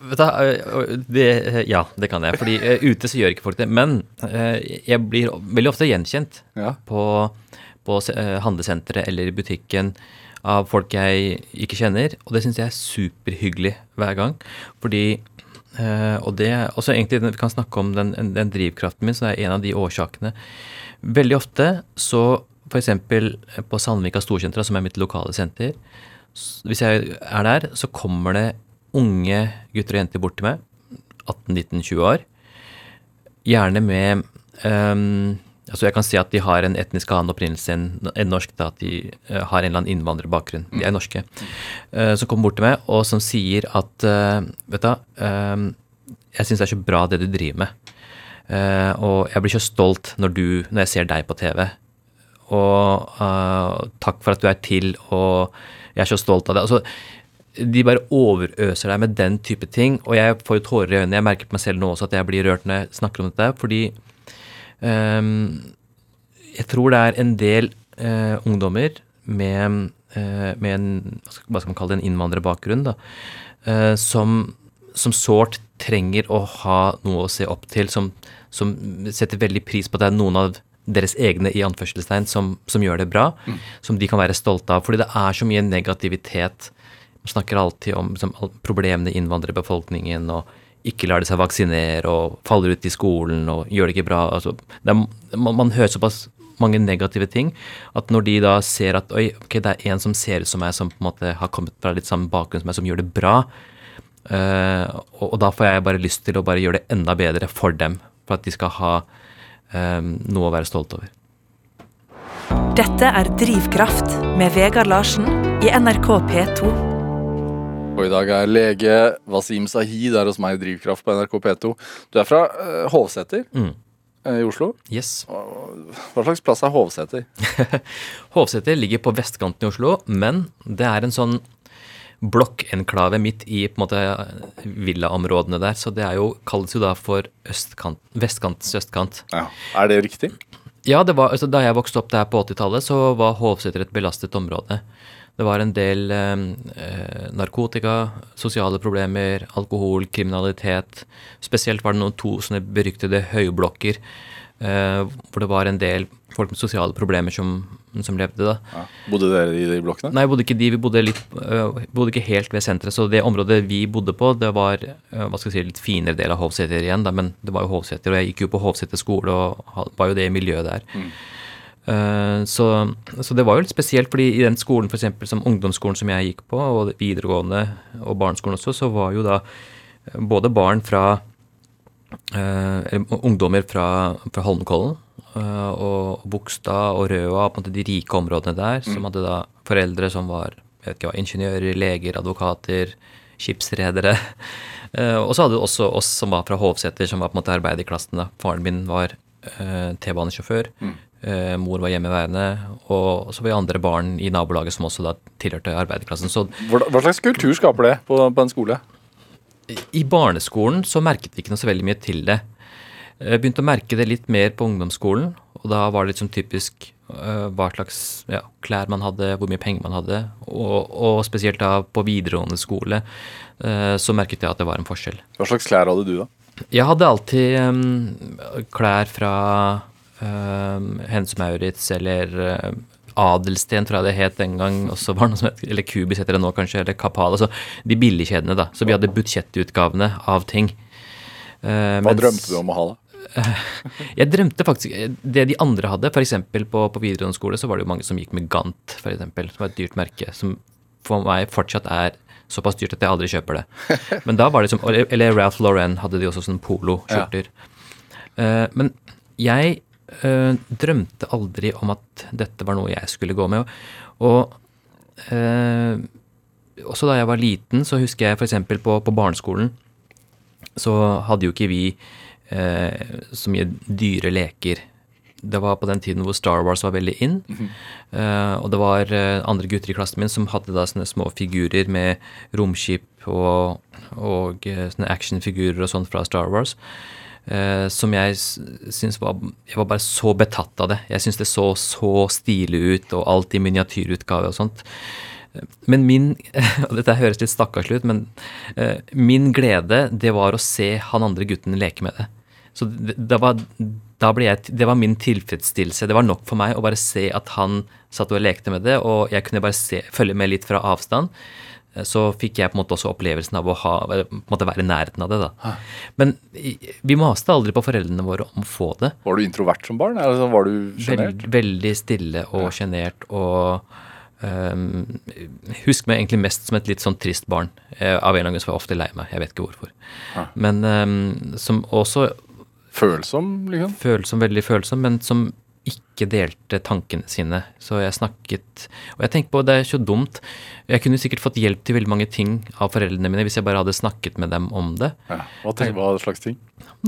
[SPEAKER 3] Vet du, øh, det, ja, det kan jeg. Fordi ute så gjør ikke folk det. Men jeg blir veldig ofte gjenkjent
[SPEAKER 2] Ja.
[SPEAKER 3] på, på handlesenteret eller i butikken av folk jeg ikke kjenner. Og det syns jeg er superhyggelig hver gang. Fordi Og det også egentlig Vi kan snakke om den, den drivkraften min, som er en av de årsakene. Veldig ofte så f.eks. på Sandvika Storsenter, som er mitt lokale senter, hvis jeg er der, så kommer det unge gutter og jenter bort til meg, 18-19-20 år, gjerne med um, Altså jeg kan si at de har en etnisk annen opprinnelse enn en norsk, da, at de eh, har en eller annen innvandrerbakgrunn. De er norske. Uh, som kommer bort til meg, og som sier at uh, Vet du, uh, jeg syns det er så bra det du driver med. Eh, og jeg blir så stolt når, du, når jeg ser deg på TV. Og eh, takk for at du er til, og jeg er så stolt av det. Altså, de bare overøser deg med den type ting. Og jeg får jo tårer i øynene. Jeg merker på meg selv nå også at jeg blir rørt når jeg snakker om dette. Fordi um, jeg tror det er en del uh, ungdommer med, uh, med en hva skal, man kalle det, en innvandrerbakgrunn, da, uh, som, som sårt trenger å ha noe å se opp til, som, som setter veldig pris på at det er noen av deres egne i anførselstegn som, som gjør det bra, som de kan være stolte av. Fordi det er så mye negativitet. Man snakker alltid om liksom, problemene i innvandrerbefolkningen og ikke lar det seg vaksinere og faller ut i skolen og gjør det ikke bra. Altså, det er, man, man hører såpass mange negative ting at når de da ser at oi, ok, det er en som ser ut som meg, som på en måte har kommet fra litt samme bakgrunn som meg, som gjør det bra, eh, og, og da får jeg bare lyst til å bare gjøre det enda bedre for dem, for at de skal ha noe å være stolt over.
[SPEAKER 1] Dette er Drivkraft med Vegard Larsen i NRK P2.
[SPEAKER 2] Og i dag er lege Wasim Sahid her hos meg i Drivkraft på NRK P2. Du er fra uh, Hovseter
[SPEAKER 3] Mm.
[SPEAKER 2] eh, i Oslo.
[SPEAKER 3] Yes.
[SPEAKER 2] Hva slags plass er Hovseter?
[SPEAKER 3] Hovseter ligger på vestkanten i Oslo, men det er en sånn blokkenklave midt i på en måte villaområdene der. Så det er jo, kalles jo da for østkant, vestkantens østkant.
[SPEAKER 2] Ja. Er det riktig?
[SPEAKER 3] Ja, det var, altså, da jeg vokste opp der på 80-tallet, så var Hovseter et belastet område. Det var en del eh, narkotika, sosiale problemer, alkohol, kriminalitet. Spesielt var det noen to sånne beryktede høyblokker eh, hvor det var en del folk med sosiale problemer som, som levde. da.
[SPEAKER 2] Ja. Bodde dere i de blokkene?
[SPEAKER 3] Nei, bodde ikke de, vi bodde, litt, uh, bodde ikke helt ved senteret. Så det området vi bodde på, det var uh, hva skal jeg si, litt finere del av Hovseter igjen, da, men det var jo Hovseter. Og jeg gikk jo på Hovseter skole og var jo det miljøet der. Eh, så, så det var jo litt spesielt, fordi i den skolen, f.eks. som ungdomsskolen som jeg gikk på, og videregående og barneskolen også, så var jo da både barn fra eller ungdommer fra, fra Holmenkollen og Bogstad og Røa, på en måte de rike områdene der, som hadde da foreldre som var jeg vet ikke hva, ingeniører, leger, advokater, skipsredere. Eh, og så hadde du også oss som var fra Hovseter, som var på en måte arbeiderklassen. da. Faren min var eh, T-banesjåfør. Eh, mor var hjemmeværende. Og så var vi andre barn i nabolaget som også da tilhørte arbeiderklassen. Så
[SPEAKER 2] hva slags kultur skaper det på, på en skole?
[SPEAKER 3] i barneskolen så merket vi ikke noe så veldig mye til det. Jeg begynte å merke det litt mer på ungdomsskolen, og da var det sånn typisk uh, hva slags ja, klær man hadde, hvor mye penger man hadde. Og, og spesielt da på videregående skole uh, så merket jeg at det var en forskjell.
[SPEAKER 2] Hva slags klær hadde du, da?
[SPEAKER 3] Jeg hadde alltid um, klær fra um, Hennes Maurits eller øh, Adelsten, tror jeg det het den gang. Også var det noe som het, eller Kubis heter det nå, kanskje. Eller Kapal. Altså de billigkjedene, da. Så vi hadde budsjettutgavene av ting. Uh,
[SPEAKER 2] Hva
[SPEAKER 3] mens-
[SPEAKER 2] drømte du om å ha, da?
[SPEAKER 3] Jeg drømte faktisk det de andre hadde. F.eks. På, på videregående skole så var det jo mange som gikk med Gant, eksempel, som var et dyrt merke. Som for meg fortsatt er såpass dyrt at jeg aldri kjøper det. Men da var det som, Eller Ralph Lauren hadde de også sånne poloskjorter. Ja. men jeg eh, drømte aldri om at dette var noe jeg skulle gå med. Og eh, også da jeg var liten, så husker jeg f.eks. På, på barneskolen så hadde jo ikke vi eh, så mye dyre leker. Det var på den tiden hvor Star Wars var veldig in. eh, og det var eh, andre gutter i klassen min som hadde da sånne små figurer med romskip og, og eh, sånne actionfigurer og sånt fra Star Wars. eh, som jeg syns var Jeg var bare så betatt av det. Jeg syns det så så stilig ut, og alt i miniatyrutgave og sånt. Men min Og dette høres litt stakkarslig ut, men eh, min glede, det var å se han andre gutten leke med det. Så det, det, var, da jeg, det var min tilfredsstillelse. Det var nok for meg å bare se at han satt og lekte med det, og jeg kunne bare se, følge med litt fra avstand. Så fikk jeg på en måte også opplevelsen av å ha, på være i nærheten av det. da. Men vi maste aldri på foreldrene våre om å få det.
[SPEAKER 2] Var du introvert som barn? Eller var du sjenert?
[SPEAKER 3] Veld, veldig stille og sjenert og Um, Husk meg egentlig mest som et litt sånn trist barn. Eh, av en eller annen grunn var jeg ofte lei meg. Jeg vet ikke hvorfor. Men um, som også
[SPEAKER 2] Følsom, liksom?
[SPEAKER 3] følsom, veldig følsom, men som ikke delte tankene sine. Så jeg snakket Og jeg tenker på, det er så dumt. Jeg kunne sikkert fått hjelp til veldig mange ting av foreldrene mine hvis jeg bare hadde snakket med dem om det.
[SPEAKER 2] Ja. Hva, tenk, hva slags ting?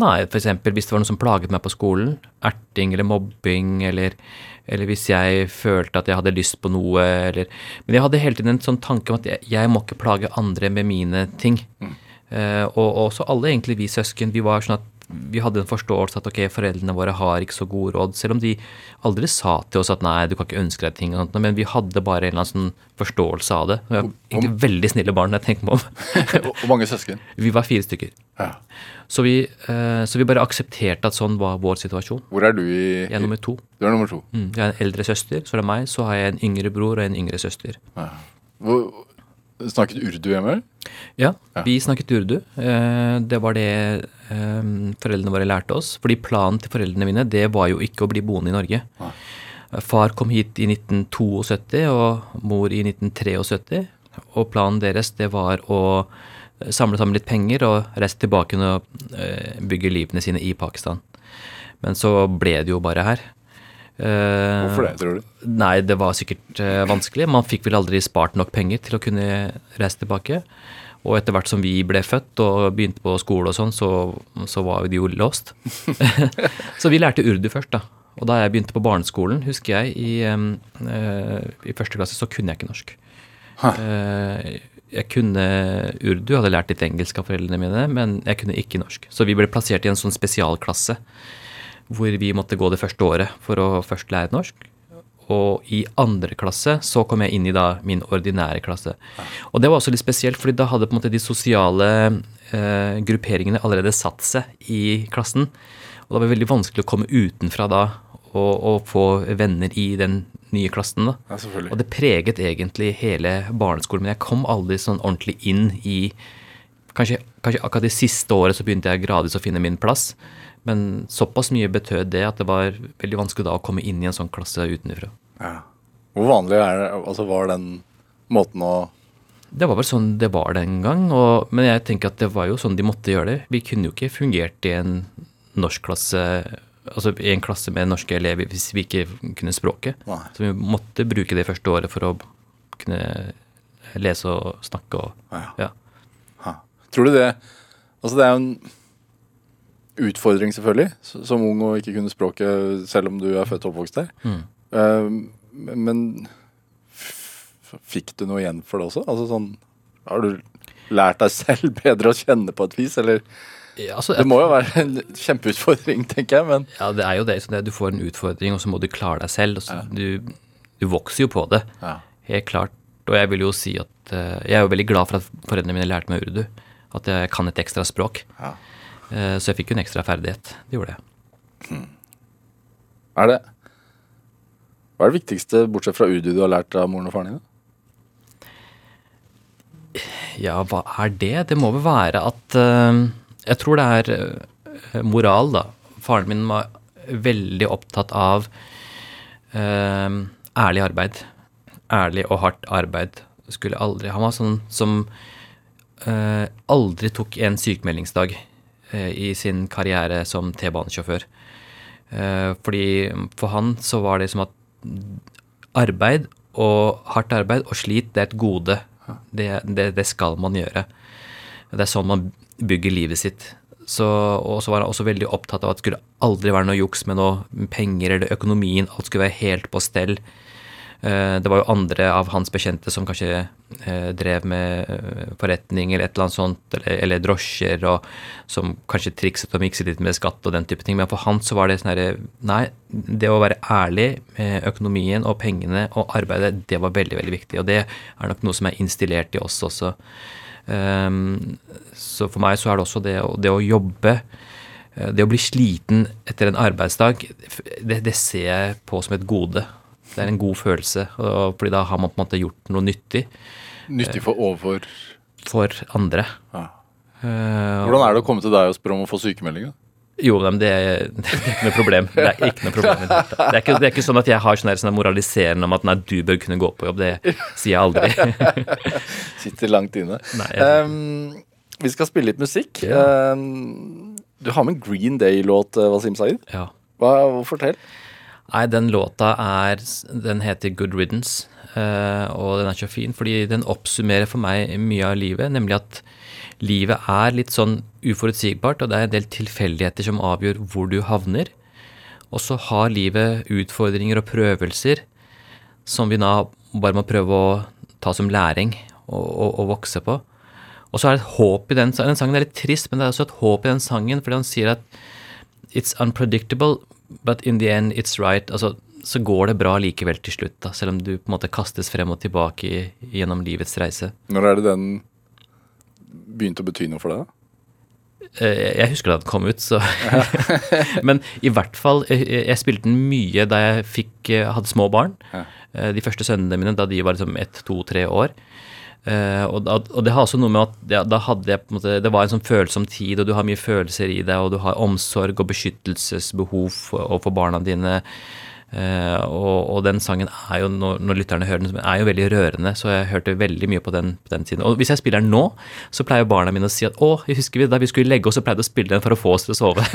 [SPEAKER 3] Nei, eksempel hvis det var noe som plaget meg på skolen, erting eller mobbing, eller, eller hvis jeg følte at jeg hadde lyst på noe, eller Men jeg hadde hele tiden en sånn tanke om at jeg, jeg må ikke plage andre med mine ting. Mm. og og også alle, egentlig, vi søsken, vi var sånn at vi hadde en forståelse at ok, foreldrene våre har ikke så gode råd, selv om de aldri sa til oss at nei, du kan ikke ønske deg ting, og sånt, men vi hadde bare en eller annen sånn forståelse av det. Vi var egentlig veldig snille barn, jeg tenker meg om.
[SPEAKER 2] Hvor mange søsken?
[SPEAKER 3] Vi var fire stykker.
[SPEAKER 2] Ja.
[SPEAKER 3] Så vi, eh, så vi bare aksepterte at sånn var vår situasjon.
[SPEAKER 2] Hvor er du i
[SPEAKER 3] Jeg er nummer to.
[SPEAKER 2] Du er nummer to.
[SPEAKER 3] Mm. Jeg har en eldre søster, så er det meg. Så har jeg en yngre bror og en yngre søster.
[SPEAKER 2] Hvor, snakket urdu hjemme? Ja,
[SPEAKER 3] Ja, vi snakket urdu. Eh, Det var det foreldrene våre lærte oss. Fordi planen til foreldrene mine, det var jo ikke å bli boende i Norge. Far kom hit i 1972 og mor i 1973. Og planen deres, det var å samle sammen litt penger og reise tilbake og eh, bygge livene sine i Pakistan. Men så ble det jo bare her. Eh,
[SPEAKER 2] Hvorfor det, tror du?
[SPEAKER 3] Nei, det var sikkert eh, vanskelig. Man fikk vel aldri spart nok penger til å kunne reise tilbake. Og etter hvert som vi ble født og begynte på skole og sånn, så, så var vi jo låst. så vi lærte urdu først, da. Og da jeg begynte på barneskolen, husker jeg, i, eh, i første klasse, så kunne jeg ikke norsk. Eh, jeg kunne urdu, hadde lært litt engelsk av foreldrene mine, men jeg kunne ikke norsk. Så vi ble plassert i en sånn spesialklasse hvor vi måtte gå det første året for å først lære norsk. Og i andre klasse så kom jeg inn i da min ordinære klasse. Og det var også litt spesielt, fordi da hadde på en måte de sosiale eh, grupperingene allerede satt seg i klassen. Og det var veldig vanskelig å komme utenfra da og, og få venner i den nye klassen. da.
[SPEAKER 2] Ja.
[SPEAKER 3] Og det preget egentlig hele barneskolen, men jeg kom aldri sånn ordentlig inn i Kanskje, kanskje akkurat det siste året så begynte jeg gradvis å finne min plass. Men såpass mye betød det at det var veldig vanskelig da å komme inn i en sånn klasse utenfra.
[SPEAKER 2] Ja. Hvor vanlig er det, altså var den måten å
[SPEAKER 3] Det var vel sånn det var den gang, og, men jeg tenker at det var jo sånn de måtte gjøre det. Vi kunne jo ikke fungert i en norskklasse, altså i en klasse med norske elever hvis vi ikke kunne språket.
[SPEAKER 2] Nei.
[SPEAKER 3] Så vi måtte bruke det første året for å kunne lese og snakke og
[SPEAKER 2] Ja.
[SPEAKER 3] ja.
[SPEAKER 2] Tror du det Altså det er jo en utfordring, selvfølgelig, som ung og ikke kunne språket selv om du er født og oppvokst der.
[SPEAKER 3] Mm.
[SPEAKER 2] Eh, men fikk du noe igjen for det også? Altså sånn Har du lært deg selv bedre å kjenne på et vis, eller?
[SPEAKER 3] Ja, altså,
[SPEAKER 2] Det må jo være en kjempeutfordring, tenker jeg, men
[SPEAKER 3] Ja, det er jo det. Så det, du får en utfordring, og så må du klare deg selv. Så, du, du vokser jo på det.
[SPEAKER 2] ja.
[SPEAKER 3] Helt klart. Og jeg vil jo si at eh, jeg er jo veldig glad for at foreldrene mine lærte meg urdu. At jeg kan et ekstra språk.
[SPEAKER 2] Ja.
[SPEAKER 3] Eh, så jeg fikk jo en ekstra ferdighet. Det gjorde jeg.
[SPEAKER 2] Er det Hva er det viktigste, bortsett fra udu, du har lært av moren og faren din?
[SPEAKER 3] Ja, hva er det? Det må vel være at eh, Jeg tror det er eh, moral, da. Faren min var veldig opptatt av ærlig arbeid. Ærlig og hardt arbeid. Skulle aldri Han var sånn som aldri tok en sykemeldingsdag i sin karriere som T-banesjåfør. Eh, fordi for han så var det som at arbeid og hardt arbeid og slit, det er et gode. Det, det, det skal man gjøre. Det er sånn man bygger livet sitt. Så, og så var han også veldig opptatt av at det skulle aldri være noe juks med noe penger eller økonomien. Alt skulle være helt på stell. Eh, Det var jo andre av hans bekjente som kanskje eh, drev med eh, forretning eller et eller annet sånt, eller, eller drosjer, og som kanskje trikset og mikset litt med skatt og den type ting. Men for han så var det sånn herre Nei, det å være ærlig med økonomien og pengene og arbeidet, det var veldig, veldig viktig. Og det er nok noe som er instillert i oss også. Ehm, så for meg så er det også det, det å jobbe det å bli sliten etter en arbeidsdag, det, det ser jeg på som et gode. Det er en god følelse, og, fordi da har man på en måte gjort noe nyttig
[SPEAKER 2] Nyttig for overfor
[SPEAKER 3] for andre.
[SPEAKER 2] ja.
[SPEAKER 3] Eh,
[SPEAKER 2] Hvordan er det å komme til deg og spørre om å få sykemelding?
[SPEAKER 3] Jo, men det, det er ikke noe problem. Det er ikke noe problem. i Det, hele tatt. det, er ikke, er sånn at jeg har sånn sånn moraliserende om at nei, du bør kunne gå på jobb. Det sier jeg aldri.
[SPEAKER 2] Sitter langt inne.
[SPEAKER 3] Nei, jeg-
[SPEAKER 2] um, vi skal spille litt musikk.
[SPEAKER 3] Ja.
[SPEAKER 2] Um, du har med en Green Day-låt, eh, Wasim Saeed.
[SPEAKER 3] Ja.
[SPEAKER 2] Hva, fortell.
[SPEAKER 3] Nei, den låta er Den heter Good Riddance, eh, og den er så fin fordi den oppsummerer for meg mye av livet, nemlig at livet er litt sånn uforutsigbart, og det er en del tilfeldigheter som avgjør hvor du havner. Og så har livet utfordringer og prøvelser som vi da bare må prøve å ta som læring og, og, og vokse på. Og så er det et håp i den, den sangen. er litt trist, men det er også et håp i den sangen, fordi han sier at It's unpredictable, but in the end it's right. Altså, så går det bra likevel til slutt, da, selv om du på en måte kastes frem og tilbake i, gjennom livets reise.
[SPEAKER 2] Når er det den begynte å bety noe for deg? da?
[SPEAKER 3] Eh, Jeg husker da den kom ut, så Men i hvert fall, jeg, spilte den mye da jeg fikk, eh, hadde små barn. Eh, De første sønnene mine, da de var liksom ett, to, tre år. Eh, og, og det har også noe med at ja, da hadde jeg på en måte Det var en sånn følsom tid, og du har mye følelser i deg, og du har omsorg og beskyttelsesbehov for- overfor barna dine. Uh, og, og den sangen er jo, når, når lytterne hører den, er jo veldig rørende, så jeg hørte veldig mye på den på den tiden. Og hvis jeg spiller den nå, så pleier barna mine å si at å, jeg husker vi da vi skulle legge oss, så pleide å spille den for å få oss til å sove.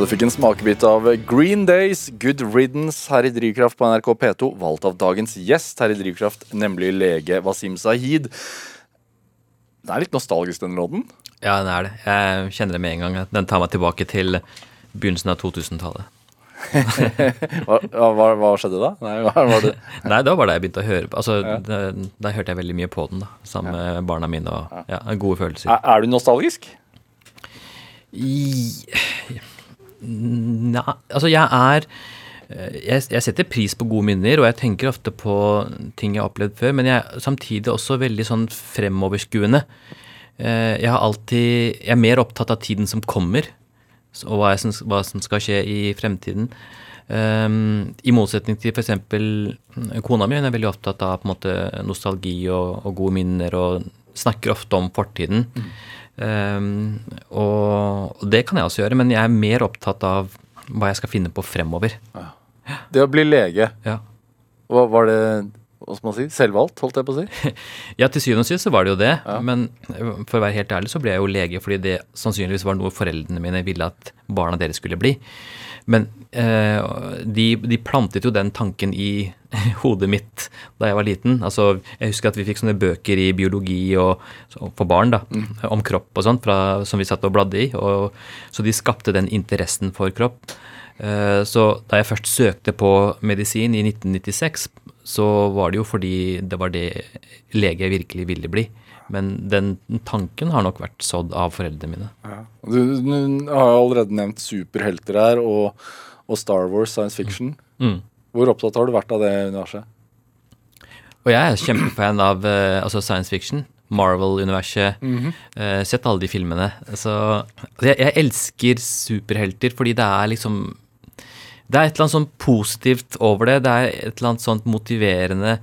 [SPEAKER 2] Ja, Du fikk en smakebit av Green Days, Good Riddance her i Drivkraft på NRK P2. Valgt av dagens gjest her i Drivkraft, nemlig lege Wasim Sahid. Det er litt nostalgisk, den låten.
[SPEAKER 3] Ja, den er det. Jeg kjenner det med en gang. Den tar meg tilbake til begynnelsen av 2000-tallet.
[SPEAKER 2] Hva, hva, hva skjedde da? Nei, hva var det?
[SPEAKER 3] Nei, det var da jeg begynte å høre på. Altså, ja. Da hørte jeg veldig mye på den, da. Sammen med barna mine og ja, gode følelser.
[SPEAKER 2] Er, er du nostalgisk?
[SPEAKER 3] I, Nei, altså jeg er eh, jeg, jeg setter pris på gode minner, og jeg tenker ofte på ting jeg har opplevd før, men jeg er samtidig også veldig sånn fremoverskuende. Eh, Jeg alltid Jeg er mer opptatt av tiden som kommer, og hva, jeg, hva som skal skje i fremtiden. Um, I motsetning til f.eks. kona mi, hun er veldig opptatt av på en måte nostalgi og, og gode minner, og snakker ofte om fortiden. Um, og, og det kan jeg også gjøre, men jeg er mer opptatt av hva jeg skal finne på fremover.
[SPEAKER 2] Det å bli lege,
[SPEAKER 3] Ja.
[SPEAKER 2] hva var det hva skal man si, selvvalgt, holdt jeg på å si?
[SPEAKER 3] Ja, til syvende og sist så var det jo det. Men for å være helt ærlig så ble jeg jo lege fordi det sannsynligvis var noe foreldrene mine ville at barna deres skulle bli. Men eh, de, de plantet jo den tanken i hodet mitt da jeg var liten. Altså, jeg husker at vi fikk sånne bøker i biologi og, for barn da, om kropp og sånt, fra, som vi satt og bladde i. Og, så de skapte den interessen for kropp. Eh, Så da jeg først søkte på medisin i 1996, så var det jo fordi det var det lege jeg virkelig ville bli. Men den tanken har nok vært sådd av foreldrene mine.
[SPEAKER 2] Du, du har allerede nevnt superhelter her, og, og Star Wars, science fiction.
[SPEAKER 3] Mm.
[SPEAKER 2] Hvor opptatt har du vært av det universet?
[SPEAKER 3] Og jeg er kjempefan av eh, altså science fiction. Marvel-universet. eh, sett alle de filmene. Så altså jeg, jeg elsker superhelter fordi det er liksom Det er et eller annet sånn positivt over det. Det er et eller annet sånt motiverende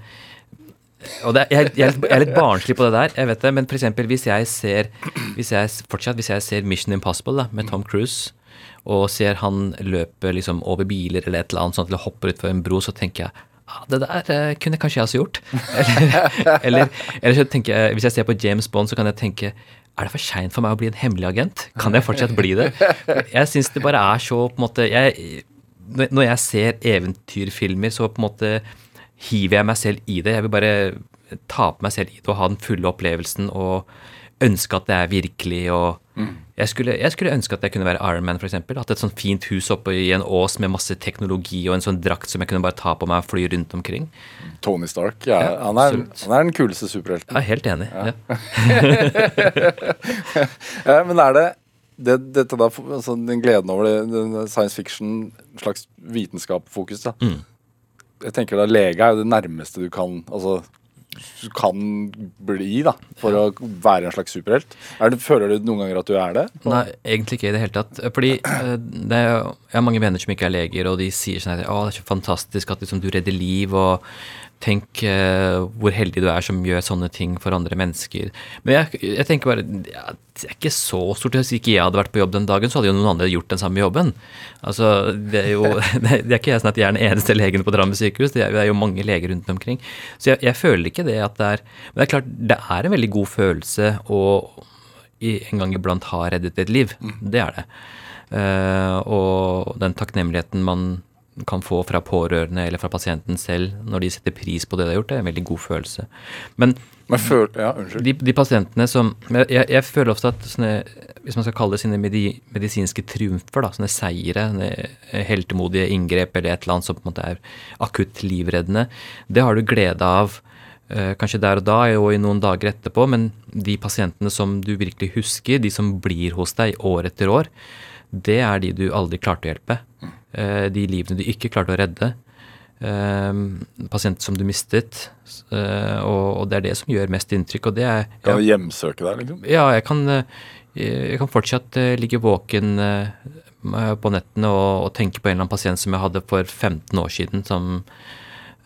[SPEAKER 3] og det jeg, jeg, jeg er litt barnslig på det der, jeg vet det, men eksempel hvis hvis jeg, hvis jeg ser Mission Impossible da, med Tom Cruise, og ser han løpe liksom over biler eller et eller annet sånt, eller hopper utfor en bro, så tenker jeg ah, det der eh, kunne kanskje jeg også gjort. Eller, eller, eller så tenker jeg, hvis jeg ser på James Bond, så kan jeg tenke er det for seint for meg å bli en hemmelig agent? Kan jeg fortsatt bli det? Jeg syns det bare er så på en måte jeg, når jeg ser eventyrfilmer, så på en måte hiver jeg meg selv i det. Jeg vil bare ta på meg selv i det og ha den fulle opplevelsen og ønske at det er virkelig. og jeg, skulle, jeg skulle ønske at jeg kunne være Iron Man, f.eks. Hatt et sånt fint hus oppe i en ås med masse teknologi og en sånn drakt som jeg kunne bare ta på meg og fly rundt omkring.
[SPEAKER 2] Tony Stark. Ja,
[SPEAKER 3] Ja,
[SPEAKER 2] han, er, han er den kuleste superhelten.
[SPEAKER 3] Er helt enig. Ja.
[SPEAKER 2] Ja, men er det, det dette da, altså den gleden over det, den science fiction, slags vitenskapsfokus, da.
[SPEAKER 3] Mm.
[SPEAKER 2] Jeg tenker da lege er jo det nærmeste du kan altså, du kan bli da, for å være en slags superhelt. Er det, føler du noen ganger at du er det?
[SPEAKER 3] Nei, egentlig ikke i det hele tatt. Fordi eh, det er, jeg har mange venner som ikke er leger, og de sier sånn at å, det er så fantastisk at liksom, du redder liv, og tenk uh, hvor heldig du er som gjør sånne ting for andre mennesker. Men jeg, jeg tenker bare ja, det er ikke så stort. Hvis ikke jeg hadde vært på jobb den dagen, så hadde jo noen andre gjort den samme jobben. Altså, det er jo det er, ikke jeg sånn at jeg er den eneste legen på Drammen sykehus, det er, det er jo mange leger rundt omkring. Så jeg, jeg føler ikke det at det er Men det er klart, det er en veldig god følelse å i, en gang iblant ha reddet et liv. Det er det. Uh, og den takknemligheten man kan få fra pårørende eller fra pasienten selv når de setter pris på det de har gjort, det er en veldig god følelse. Men
[SPEAKER 2] Men føl... Ja,
[SPEAKER 3] de, de pasientene som jeg, jeg føler ofte at sånne, hvis man skal kalle det sine medi, medisinske triumfer, da, sånne seire, sånne heltemodige inngrep eller et eller annet som på en måte er akutt livreddende, det har du glede av eh, kanskje der og da og i noen dager etterpå, men de pasientene som du virkelig husker, de som blir hos deg år etter år, det er de du aldri klarte å hjelpe. Eh, de livene du ikke klarte å redde. Eh, pasienter som du mistet. eh, og, det er det som gjør mest inntrykk. Og det er
[SPEAKER 2] Kan du hjemsøke deg, liksom?
[SPEAKER 3] ja, jeg kan, eh, jeg kan fortsatt eh, ligge våken eh, på nettene og, og tenke på en eller annen pasient som jeg hadde for 15 år siden, som,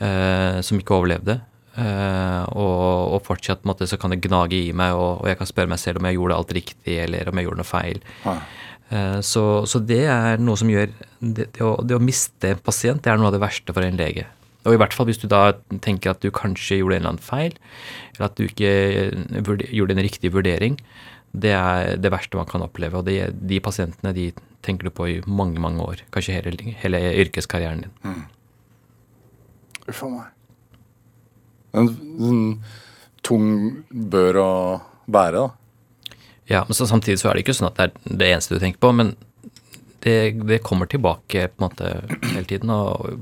[SPEAKER 3] eh, som ikke overlevde. Eh, og, og fortsatt måtte, så kan det gnage i meg, og, og jeg kan spørre meg selv om jeg gjorde alt riktig, eller om jeg gjorde noe feil.
[SPEAKER 2] Ja.
[SPEAKER 3] Eh, så, så det er noe som gjør det, det, å, det å miste en pasient, det er noe av det verste for en lege. Og i hvert fall hvis du da tenker at du kanskje gjorde en eller annen feil, eller at du ikke gjorde en riktig vurdering. Det er det verste man kan oppleve. Og det, de pasientene de tenker du på i mange, mange år. Kanskje hele, hele yrkeskarrieren din.
[SPEAKER 2] Uff a meg. En, en tung bør å bære, da.
[SPEAKER 3] Ja, men så samtidig så er det ikke sånn at det er det eneste du tenker på, men det, det kommer tilbake på en måte hele tiden. og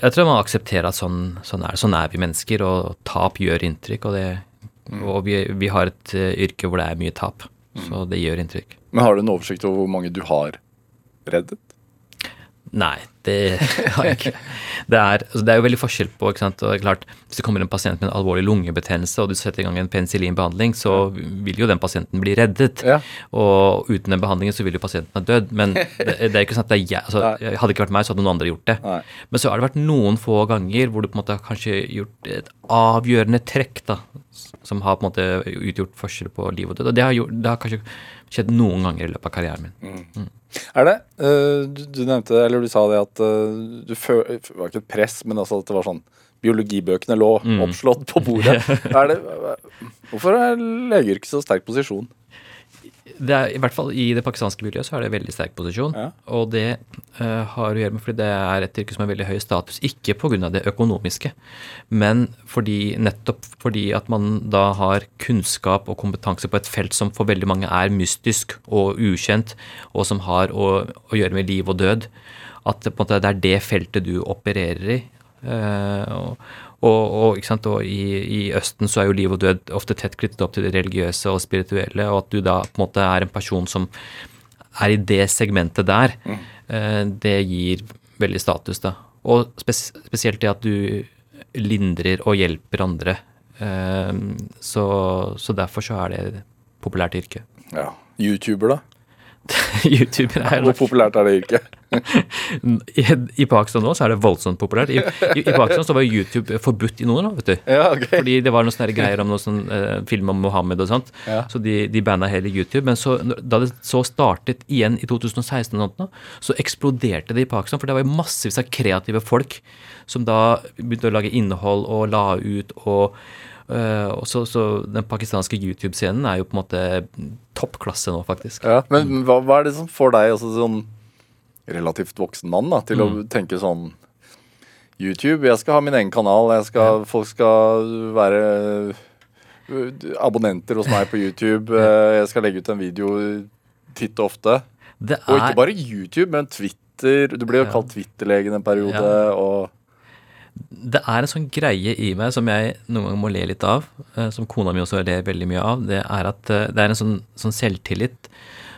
[SPEAKER 3] jeg tror man aksepterer at sånn, sånn, er, sånn er vi mennesker, og tap gjør inntrykk. Og, det, og vi, vi har et eh, yrke hvor det er mye tap, så det gjør inntrykk.
[SPEAKER 2] Men har du en oversikt over hvor mange du har reddet?
[SPEAKER 3] Nei, det har jeg ikke. Det er, altså det er jo veldig forskjell på ikke sant? Og klart, Hvis det kommer en pasient med en alvorlig lungebetennelse, og du setter i gang en penicillinbehandling, så vil jo den pasienten bli reddet.
[SPEAKER 2] Ja.
[SPEAKER 3] Og uten den behandlingen så vil jo pasienten ha dødd. Men det, det er ikke sånn at det jeg, altså, Hadde ikke vært meg, så hadde noen andre gjort det.
[SPEAKER 2] Nei.
[SPEAKER 3] Men så har det vært noen få ganger hvor du på en måte har kanskje gjort et avgjørende trekk da, som har på en måte utgjort forskjell på liv og død. Og det har, gjort, det har kanskje skjedd noen ganger i løpet av karrieren min.
[SPEAKER 2] Er det? Eh, du, du nevnte, eller du sa det at eh, du fø det var ikke et press, men altså at det var sånn Biologibøkene lå oppslått på bordet. er det, hvorfor er legeyrket så sterk posisjon?
[SPEAKER 3] Det er, I hvert fall i det pakistanske miljøet så er det en veldig sterk posisjon.
[SPEAKER 2] Ja.
[SPEAKER 3] Og det uh, har å gjøre med fordi det er et yrke som har veldig høy status. Ikke pga. det økonomiske, men fordi, nettopp fordi at man da har kunnskap og kompetanse på et felt som for veldig mange er mystisk og ukjent, og som har å, å gjøre med liv og død. At det, på en måte, det er det feltet du opererer i. Uh, og, og, og, og i, i Østen så er jo liv og død ofte tett knyttet opp til det religiøse og spirituelle, og at du da på en måte er en person som er i det segmentet der, eh, det gir veldig status, da. Og spes spesielt det at du lindrer og hjelper andre. Eh, så, så derfor så er det et populært yrke.
[SPEAKER 2] Ja. YouTuber, da?
[SPEAKER 3] YouTuber er
[SPEAKER 2] Hvor populært er det yrket?
[SPEAKER 3] I, I Pakistan nå så er det voldsomt populært. I, i, i Pakistan så var YouTube forbudt i noen år, vet du.
[SPEAKER 2] Ja, okay.
[SPEAKER 3] Fordi det var noen sånne greier om noen sånn eh, film om Mohammed og sånt.
[SPEAKER 2] Ja.
[SPEAKER 3] Så de, de banna hele YouTube. Men så, da det så startet igjen i 2016, og sånt nå, så eksploderte det i Pakistan. For det var jo massevis av kreative folk som da begynte å lage innhold og la ut og eh, og så, den pakistanske YouTube-scenen er jo på en måte toppklasse nå, faktisk.
[SPEAKER 2] Ja, men hva, hva er det som får deg, altså sånn relativt voksen mann, da, til å tenke sånn YouTube, jeg skal ha min egen kanal, skal, folk skal være øh, abonnenter hos meg på YouTube, øh, jeg skal legge ut en video titt og ofte.
[SPEAKER 3] Det
[SPEAKER 2] Og
[SPEAKER 3] er,
[SPEAKER 2] ikke bare YouTube, men Twitter. Du ble jo
[SPEAKER 3] Ja.
[SPEAKER 2] kalt Twitter-legen en periode,
[SPEAKER 3] Ja.
[SPEAKER 2] og
[SPEAKER 3] det er en sånn greie i meg som jeg noen ganger må le litt av, eh, som kona mi også ler veldig mye av. Det er at eh, det er en sånn, sånn selvtillit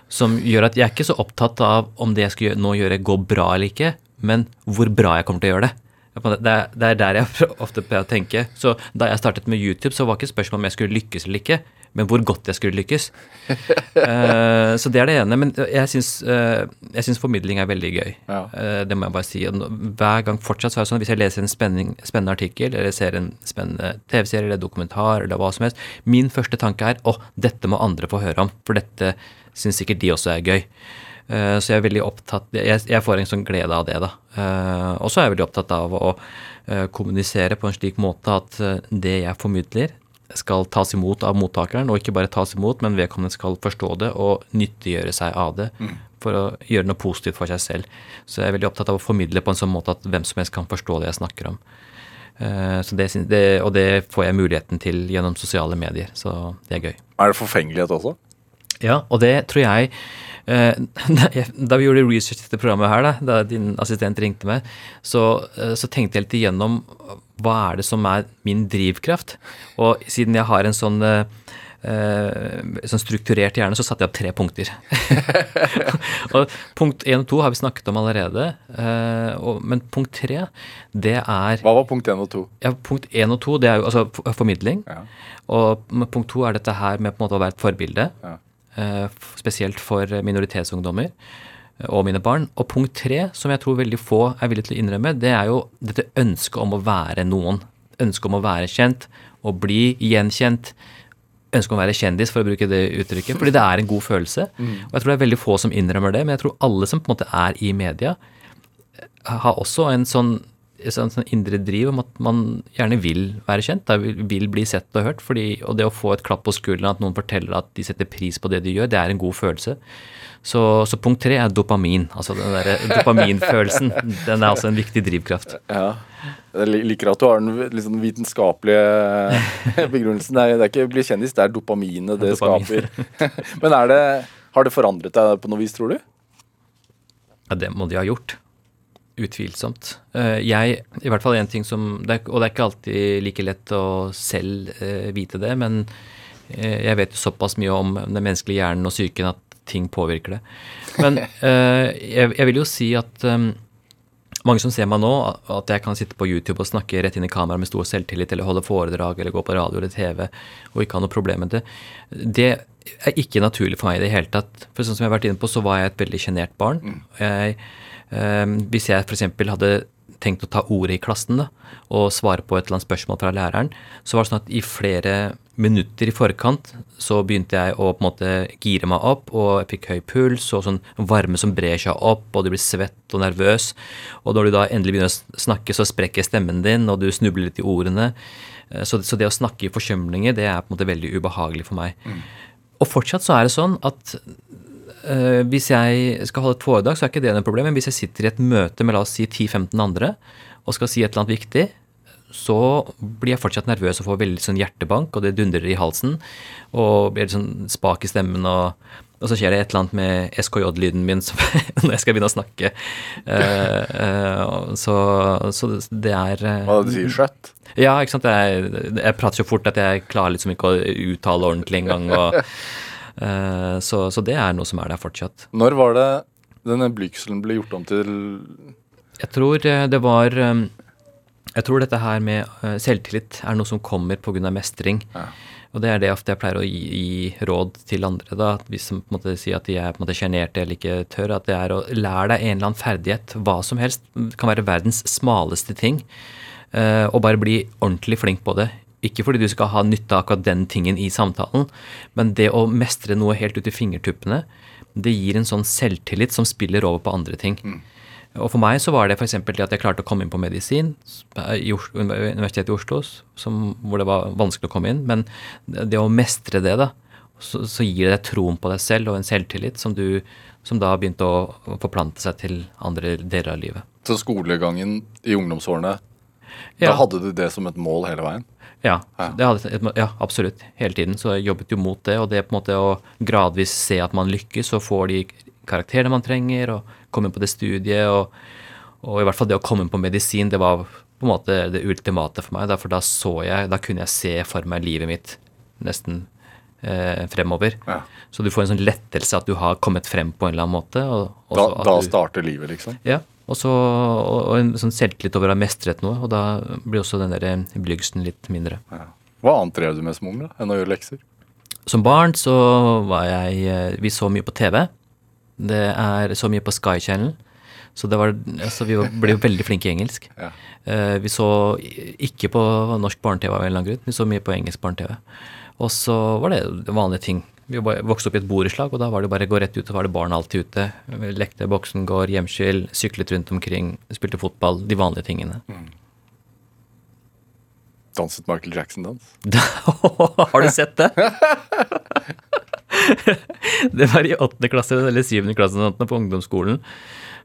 [SPEAKER 3] som gjør at jeg er ikke så opptatt av om det jeg skal gjøre, nå gjøre går bra eller ikke, men hvor bra jeg kommer til å gjøre det. Det er, det er der jeg ofte pleier å tenke. Så da jeg startet med YouTube, så var ikke spørsmålet om jeg skulle lykkes eller ikke, men hvor godt jeg skulle lykkes. Eh, så det er det ene. Men jeg syns, eh, jeg syns formidling er veldig gøy.
[SPEAKER 2] Ja.
[SPEAKER 3] Eh, det må jeg bare si. Hver gang fortsatt så er det sånn hvis jeg leser en spennende artikkel, eller ser en spennende TV-serie eller dokumentar, eller hva som helst, min første tanke er å, dette må andre få høre om, for dette syns sikkert de også er gøy. Eh, Så jeg er veldig opptatt Jeg, jeg får en sånn glede av det, da. Eh, Og så er jeg veldig opptatt av å eh, kommunisere på en slik måte at det jeg formidler, skal tas imot av mottakeren, og ikke bare tas imot, men vedkommende skal forstå det og nyttiggjøre seg av det for å gjøre noe positivt for seg selv. Så jeg er veldig opptatt av å formidle på en sånn måte at hvem som helst kan forstå det jeg snakker om. Så det, det, og det får jeg muligheten til gjennom sosiale medier, så det er gøy.
[SPEAKER 2] Er det forfengelighet også?
[SPEAKER 3] Ja, og det tror jeg eh, da vi gjorde research til dette programmet her, da, da din assistent ringte meg, så, eh, så tenkte jeg litt igjennom hva er det som er min drivkraft. Og siden jeg har en sånn eh, sånn strukturert hjerne, så satte jeg opp tre punkter. og punkt én og to har vi snakket om allerede. men punkt tre, det er
[SPEAKER 2] Hva var punkt én og to?
[SPEAKER 3] ja, punkt én og to, det er jo altså formidling.
[SPEAKER 2] Ja.
[SPEAKER 3] Og punkt to er dette her med på en måte å være et forbilde.
[SPEAKER 2] Ja.
[SPEAKER 3] Eh, spesielt for minoritetsungdommer eh, og mine barn. Og punkt tre, som jeg tror veldig få er villige til å innrømme, det er jo dette ønsket om å være noen. Ønsket om å være kjent, og bli gjenkjent. Ønsket om å være kjendis, for å bruke det uttrykket. Fordi det er en god følelse. Og jeg tror det er veldig få som innrømmer det, men jeg tror alle som på en måte er i media, har også en sånn, sånn, sånn indre driv om at man gjerne vil være kjent, da, vil, vil bli sett og hørt. Fordi, og det å få et klapp på skulderen, at noen forteller at de setter pris på det de gjør, det er en god følelse. Så, så punkt tre er dopamin. Altså den derre dopaminfølelsen. Den er altså en viktig drivkraft.
[SPEAKER 2] Ja. Jeg liker at du har den liksom vitenskapelige begrunnelsen. Er, det er ikke bli kjendis, det er dopaminet det
[SPEAKER 3] dopamin.
[SPEAKER 2] skaper. Men er det, har det forandret deg på noe vis, tror du?
[SPEAKER 3] Ja, det må de ha gjort. Utvilsomt. Eh, Jeg, i hvert fall en ting som Og det er ikke alltid like lett å selv eh, vite det, men eh, jeg vet jo såpass mye om den menneskelige hjernen og psyken at ting påvirker det. Men jeg, jeg vil jo si at mange som ser meg nå, at jeg kan sitte på YouTube og snakke rett inn i kamera med stor selvtillit, eller holde foredrag, eller gå på radio eller TV, og ikke ha noe problem med det, det er ikke naturlig for meg i det hele tatt. For sånn som jeg har vært inne på, så var jeg et veldig sjenert barn. Jeg, eh, hvis jeg f.eks. hadde tenkt å ta ordet i klassen da, og svare på et eller annet spørsmål fra læreren, så var det sånn at i flere minutter i forkant så begynte jeg å på en måte gire meg opp, og jeg fikk høy puls og sånn varme som brer seg opp, og du blir svett og nervøs. Og når du da endelig begynner å snakke, så sprekker stemmen din, og du snubler litt i ordene. Eh, Så, så det å snakke i forsømlinger, det er på en måte veldig ubehagelig for meg. Og fortsatt så er det sånn at eh, hvis jeg skal holde et foredrag, så er ikke det noe problem. Men hvis jeg sitter i et møte med la oss si 10-15 andre og skal si et eller annet viktig, så blir jeg fortsatt nervøs og får veldig sånn hjertebank, og det dundrer i halsen. Og blir litt sånn spak i stemmen, og, og så skjer det et eller annet med SKJ-lyden min som, når jeg skal begynne å snakke. Uh, uh, så, så det er
[SPEAKER 2] Hva du sier skjøtt?
[SPEAKER 3] ja, ikke sant. Jeg, jeg prater så fort at jeg klarer liksom ikke å uttale ordentlig engang. og, så, så det er noe som er der fortsatt.
[SPEAKER 2] Når var det denne blygselen ble gjort om til
[SPEAKER 3] Jeg tror eh, det var eh, Jeg tror dette her med eh, selvtillit er noe som kommer pga. mestring.
[SPEAKER 2] Ja.
[SPEAKER 3] Og det er det ofte jeg pleier å gi, gi råd til andre. da, at Hvis de på en måte sier at de er på en måte sjenerte eller ikke tør, at det er å lære deg en eller annen ferdighet, hva som helst. Det kan være verdens smaleste ting. eh, og bare bli ordentlig flink på det. Ikke fordi du skal ha nytte av akkurat den tingen i samtalen, men det å mestre noe helt ut i fingertuppene, det gir en sånn selvtillit som spiller over på andre ting. Og for meg så var det f.eks. det at jeg klarte å komme inn på medisin i Oslo, Universitetet i Oslo, som, hvor det var vanskelig å komme inn. Men det å mestre det, da, så, så gir det deg troen på deg selv og en selvtillit som, du, som da begynte begynt å forplante seg til andre deler av livet.
[SPEAKER 2] Så skolegangen i ungdomsårene,
[SPEAKER 3] Ja.
[SPEAKER 2] da hadde du det som et mål hele veien?
[SPEAKER 3] Ja, hadde, ja, absolutt. Hele tiden. Så jeg jobbet jo mot det. Og det på en måte å gradvis se at man lykkes og får de karakterene man trenger, og komme inn på det studiet, og, og i hvert fall det å komme inn på medisin, det var på en måte det ultimate for meg. For da så jeg, da kunne jeg se for meg livet mitt nesten eh, fremover.
[SPEAKER 2] Ja.
[SPEAKER 3] Så du får en sånn lettelse at du har kommet frem på en eller annen måte. Og, og
[SPEAKER 2] Da, da
[SPEAKER 3] du-
[SPEAKER 2] starter livet, liksom?
[SPEAKER 3] ja, og, så, og, og en sånn selvtillit over å ha mestret noe, og da blir også den der blygsten litt mindre.
[SPEAKER 2] Ja. Hva annet drev du med som ung, da, enn å gjøre lekser?
[SPEAKER 3] Som barn så var jeg eh, Vi så mye på TV. Det er så mye på Sky Channel. Så det var, altså vi var- ble jo veldig flinke i engelsk.
[SPEAKER 2] Ja.
[SPEAKER 3] Eh, vi så ikke på norsk barne-TV av en eller annen grunn. Vi så mye på engelsk barne-TV. Og så var det vanlige ting. Vi vokste opp i et borettslag, og da var det bare å gå rett ut, og var det barn alltid ute. Vi Lekte boksengård, hjemskill, syklet rundt omkring, spilte fotball. De vanlige tingene.
[SPEAKER 2] Danset Michael Jackson-dans?
[SPEAKER 3] Har du sett det? Det var i åttende klasse eller syvende klasse sånn, på ungdomsskolen,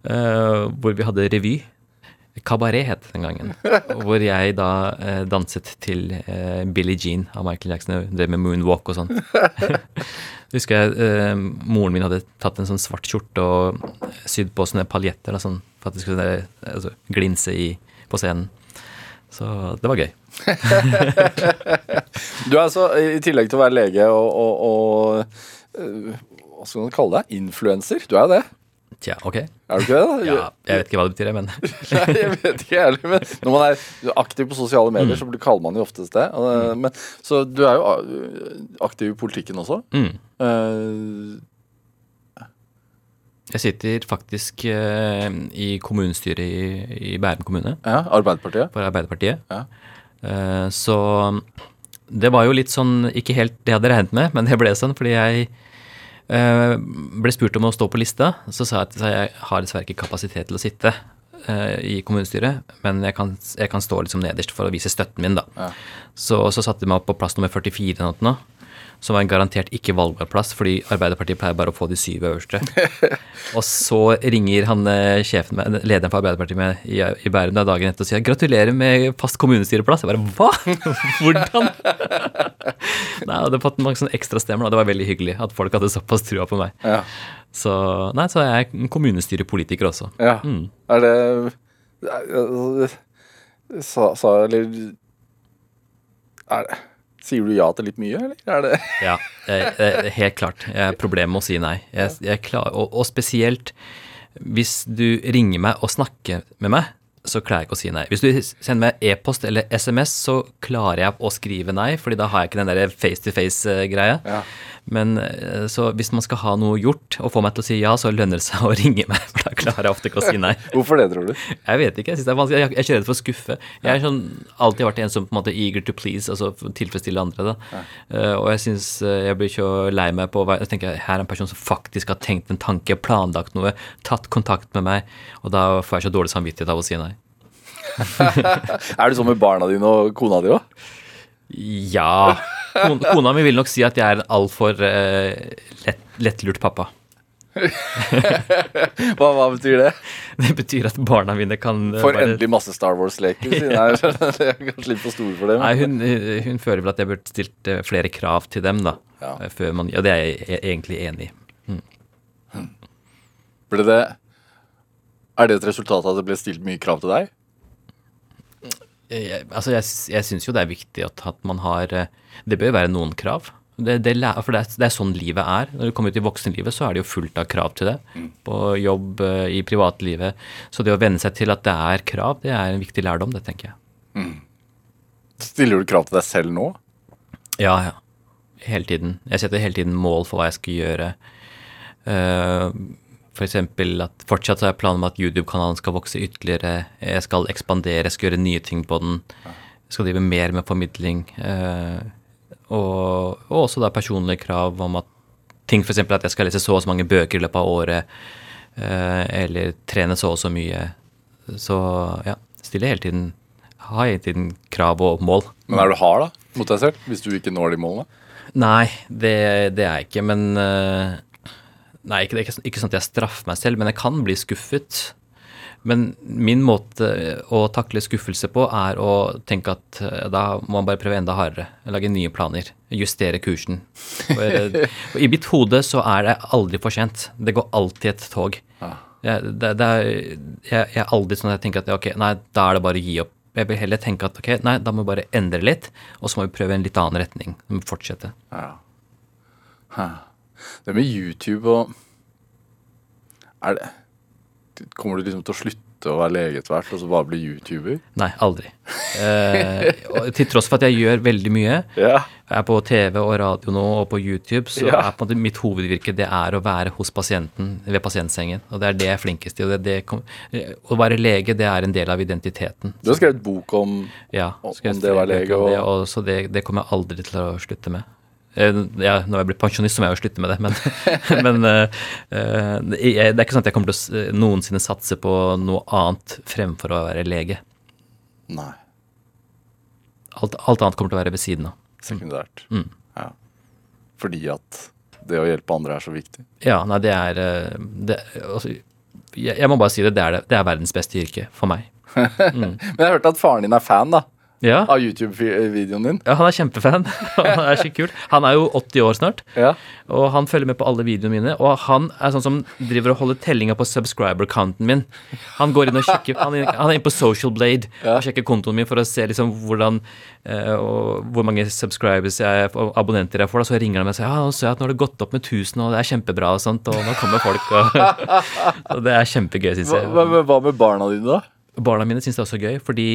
[SPEAKER 3] eh, hvor vi hadde revy. Kabaret het den gangen. Hvor jeg da eh, danset til eh, Billie Jean av Michael Jackson. og Drev med moonwalk og sånn. Husker jeg eh, moren min hadde tatt en sånn svart skjorte og sydd på sånne paljetter da, sånn, for at det skulle eh, altså, glinse i, på scenen. Så det var gøy.
[SPEAKER 2] Du er altså, i tillegg til å være lege og, og, og øh, Hva skal man kalle deg? Influenser? Du er jo det.
[SPEAKER 3] Tja, ok.
[SPEAKER 2] Er du ikke det? da?
[SPEAKER 3] Ja, jeg vet ikke hva det betyr, men
[SPEAKER 2] Nei, jeg vet ikke jeg heller, men når man er aktiv på sosiale medier, så kaller man jo oftest det. Øh, Men, så du er jo aktiv i politikken også.
[SPEAKER 3] mm.
[SPEAKER 2] Uh,
[SPEAKER 3] Jeg sitter faktisk uh, i kommunestyret i, i Bærum kommune
[SPEAKER 2] ja, Arbeiderpartiet.
[SPEAKER 3] for Arbeiderpartiet.
[SPEAKER 2] Ja.
[SPEAKER 3] Uh, så det var jo litt sånn Ikke helt det jeg hadde regnet med, men det ble sånn fordi jeg ble spurt om å stå på lista. Så sa jeg at jeg har dessverre ikke kapasitet til å sitte eh, i kommunestyret, men jeg kan, jeg kan stå liksom nederst for å vise støtten min, da.
[SPEAKER 2] Ja.
[SPEAKER 3] Så, så satte de meg opp på plass nummer 44 eller noe, som var en garantert ikke valgbar plass, fordi Arbeiderpartiet pleier bare å få de syv øverste. og så ringer han eh, sjefen med, lederen for Arbeiderpartiet med, i, i Bærum da dagen etter og sier gratulerer med fast kommunestyreplass. Jeg bare hva? Hvordan? nei, jeg hadde fått mange sånne ekstra stemmer, og det var veldig hyggelig at folk hadde såpass trua på meg.
[SPEAKER 2] Ja.
[SPEAKER 3] Så nei, så er jeg kommunestyrepolitiker også.
[SPEAKER 2] ja.
[SPEAKER 3] Mm.
[SPEAKER 2] Er det er- Sa, sa Eller er det Sier du ja til litt mye, eller? Er det
[SPEAKER 3] Ja, jeg, jeg, helt klart. Jeg har problemer med å si nei. Jeg, jeg klar, og, og spesielt hvis du ringer meg og snakker med meg, så klarer jeg ikke å si nei. Hvis du sender meg e-post eller SMS, så klarer jeg å skrive nei, fordi da har jeg ikke den der face-to-face-greia.
[SPEAKER 2] Ja.
[SPEAKER 3] Men eh, så hvis man skal ha noe gjort og få meg til å si ja, så lønner det seg å ringe meg, klarer jeg ofte ikke å si nei.
[SPEAKER 2] Hvorfor det, tror du?
[SPEAKER 3] Jeg vet ikke. Jeg synes det er vanskelig. Jeg, er ikke redd for å skuffe. Jeg har sånn, alltid vært en som på en måte eager to please, altså tilfredsstille andre. da. Eh, og jeg synes eh, jeg blir ikke lei meg på Jeg tenker her er en person som faktisk har tenkt en tanke, planlagt noe, tatt kontakt med meg, og da får jeg så dårlig samvittighet av å si nei.
[SPEAKER 2] Er du sånn med barna dine og kona di òg?
[SPEAKER 3] Ja. Kon, kona mi vil nok si at jeg er en altfor uh, lett, lettlurt pappa.
[SPEAKER 2] Hva, hva betyr det?
[SPEAKER 3] Det betyr at barna mine kan eh,
[SPEAKER 2] Får
[SPEAKER 3] bare-
[SPEAKER 2] endelig masse Star Wars-leker, siden jeg er jeg er kanskje litt for stor for dem.
[SPEAKER 3] Nei, hun, hun føler vel at jeg burde stilt eh, flere krav til dem, da.
[SPEAKER 2] Ja.
[SPEAKER 3] Eh, Før man, ja, det er jeg e- egentlig enig i.
[SPEAKER 2] Ble det Er det et resultat av at det ble stilt mye krav til deg?
[SPEAKER 3] Jeg, altså, jeg, jeg syns jo det er viktig at, at man har eh, Det bør være noen krav. Det, det, for det er, det er sånn livet er. Når du kommer ut i voksenlivet, så er det jo fullt av krav til det. På jobb, eh, i privatlivet. Så det å venne seg til at det er krav, det er en viktig lærdom, det tenker jeg.
[SPEAKER 2] Stiller du krav til deg selv nå?
[SPEAKER 3] Ja, ja. Hele tiden. Jeg setter hele tiden mål for hva jeg skal gjøre. Eh, for eksempel at fortsatt har jeg planer om at YouTube-kanalen skal vokse ytterligere. Jeg skal ekspandere, jeg skal gjøre nye ting på den. Jeg skal drive mer med formidling. eh, og, og også da personlige krav om at ting f.eks. at jeg skal lese så og så mange bøker i løpet av året. eh, eller trene så og så mye. Så ja, stiller hele tiden Har hele tiden krav og mål.
[SPEAKER 2] Men er du hard da, mot deg selv, hvis du ikke når de målene?
[SPEAKER 3] Nei, det, det er jeg ikke, men eh, Nei, ikke, det er ikke, ikke sånn at jeg straffer meg selv, men jeg kan bli skuffet. Men min måte å takle skuffelse på er å tenke at eh, da må man bare prøve enda hardere. Lage nye planer. Justere kursen. For, eh, I mitt hode så er det aldri for sent. Det går alltid et tog. Jeg, det, det er, jeg, jeg er aldri sånn at jeg tenker at ok, nei, da er det bare å gi opp. Jeg vil heller tenke at ok, nei, da må vi bare endre litt, og så må vi prøve en litt annen retning. Vi må fortsette.
[SPEAKER 2] Ja. Det med YouTube og Er det Kommer du liksom til å slutte å være lege etter hvert, og så bare bli YouTuber?
[SPEAKER 3] Nei, aldri. Eh, til tross for at jeg gjør veldig mye.
[SPEAKER 2] Ja.
[SPEAKER 3] Jeg er på TV og radio nå og på YouTube, så
[SPEAKER 2] Ja.
[SPEAKER 3] er på en måte mitt hovedvirke det er å være hos pasienten ved pasientsengen. Og det er det jeg er flinkest til. Og det, det eh, å være lege, det er en del av identiteten.
[SPEAKER 2] Du har skrevet bok om
[SPEAKER 3] Ja,
[SPEAKER 2] Om- det å være lege
[SPEAKER 3] Og... det,
[SPEAKER 2] og
[SPEAKER 3] så det, det kommer jeg aldri til å slutte med. Eh, Ja, når jeg blir pensjonist, så må jeg jo slutte med det, men, men eh, det er ikke sånn at jeg kommer til å noensinne satse på noe annet fremfor å være lege.
[SPEAKER 2] Nei,
[SPEAKER 3] Alt, alt annet kommer til å være ved siden av.
[SPEAKER 2] sekundært.
[SPEAKER 3] Mm.
[SPEAKER 2] Ja. Fordi at det å hjelpe andre er så viktig.
[SPEAKER 3] Ja, nei, det er det, altså, jeg, jeg må bare si det, det er, det, det er verdens beste yrke for meg.
[SPEAKER 2] Men jeg hørte at faren din er fan da,
[SPEAKER 3] Ja,
[SPEAKER 2] av YouTube-videoen din.
[SPEAKER 3] ja han er kjempefan. Han er skikkelig kul. Han er jo 80 år snart,
[SPEAKER 2] Ja.
[SPEAKER 3] og han følger med på alle videoene mine. Og han er sånn som driver og holder tellinga på subscriber-counten min. Han går inn og sjekker Han er, han er inne på Social Blade
[SPEAKER 2] Ja.
[SPEAKER 3] og sjekker kontoen min for å se liksom hvordan eh, og hvor mange subscribers jeg, og abonnenter jeg får. Da. Så ringer han meg og sier ja, nå ser jeg at nå har det gått opp med 1000, og det er kjempebra og sånt, og nå kommer folk. Og, og det er kjempegøy, syns jeg.
[SPEAKER 2] hva, hva med barna dine, da?
[SPEAKER 3] Barna mine syns det er også gøy, fordi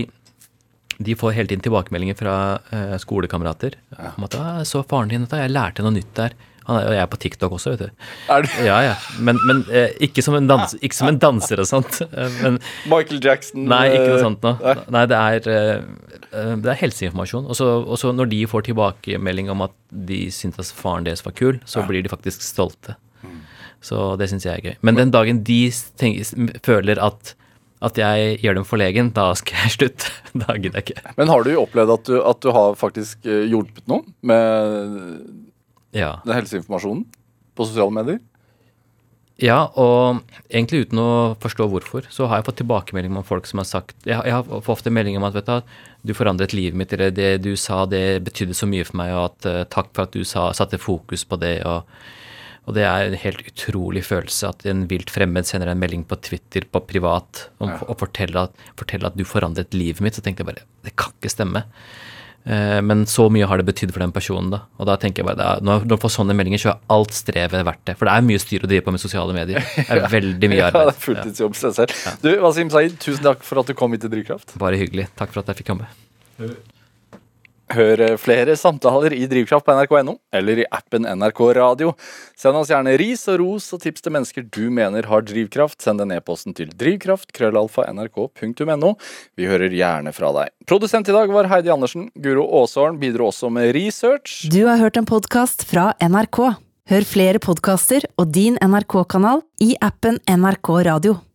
[SPEAKER 3] de får hele tiden tilbakemeldinger fra eh, skolekamerater om at «Ah, så faren din, dette, jeg lærte noe nytt der'. Han er, og jeg er på TikTok også, vet du.
[SPEAKER 2] Er du?
[SPEAKER 3] Ja, ja. Men, men eh, ikke, som en dans, ikke som en danser og sånt. Eh, Men
[SPEAKER 2] Michael Jackson?
[SPEAKER 3] nei, ikke noe
[SPEAKER 2] eh,
[SPEAKER 3] sånt nå.
[SPEAKER 2] nei.
[SPEAKER 3] Det er, eh, det er helseinformasjon. Og så når de får tilbakemelding om at de syns at faren deres var kul, så blir de faktisk stolte. Så det syns jeg er gøy. Men den dagen de tenker, føler at at jeg gjør dem forlegen, da skal jeg slutte. Da gidder jeg ikke.
[SPEAKER 2] Men har du opplevd at du, at du har faktisk eh, hjulpet noen med
[SPEAKER 3] Ja.
[SPEAKER 2] den helseinformasjonen på sosiale medier?
[SPEAKER 3] Ja, og egentlig uten å forstå hvorfor, så har jeg fått tilbakemeldinger om folk som har sagt Jeg, jeg har fått ofte melding om at vet du, du forandret livet mitt, eller det du sa, det betydde så mye for meg, og at uh, takk for at du sa, satte fokus på det. og og det er en helt utrolig følelse at en vilt fremmed sender en melding på Twitter på privat om, og forteller at, forteller at du forandret livet mitt. Så tenkte jeg bare det kan ikke stemme. Eh, men så mye har det betydd for den personen. da. Og da tenker jeg bare, det er, Når når man får sånne meldinger, så er alt strevet verdt det. For det er mye styr å drive på med sosiale medier. Det er veldig mye
[SPEAKER 2] Ja, det er fulltidsjobb seg selv. Du, Wasim Saeed, tusen takk for at du kom hit til Drivkraft.
[SPEAKER 3] Bare hyggelig. Takk for at jeg fikk komme.
[SPEAKER 2] Hør eh, flere samtaler i Drivkraft på nrk.no eller i appen NRK Radio. Send oss gjerne ris og ros og tips til mennesker du mener har drivkraft. Send en e-posten til drivkraft, krøllalfa, nrk.no. Vi hører gjerne fra deg. Produsent i dag var Heidi Andersen. Guro Aasholm bidro også med research.
[SPEAKER 4] Du har hørt en podkast fra NRK. Hør flere podkaster og din NRK-kanal i appen NRK Radio.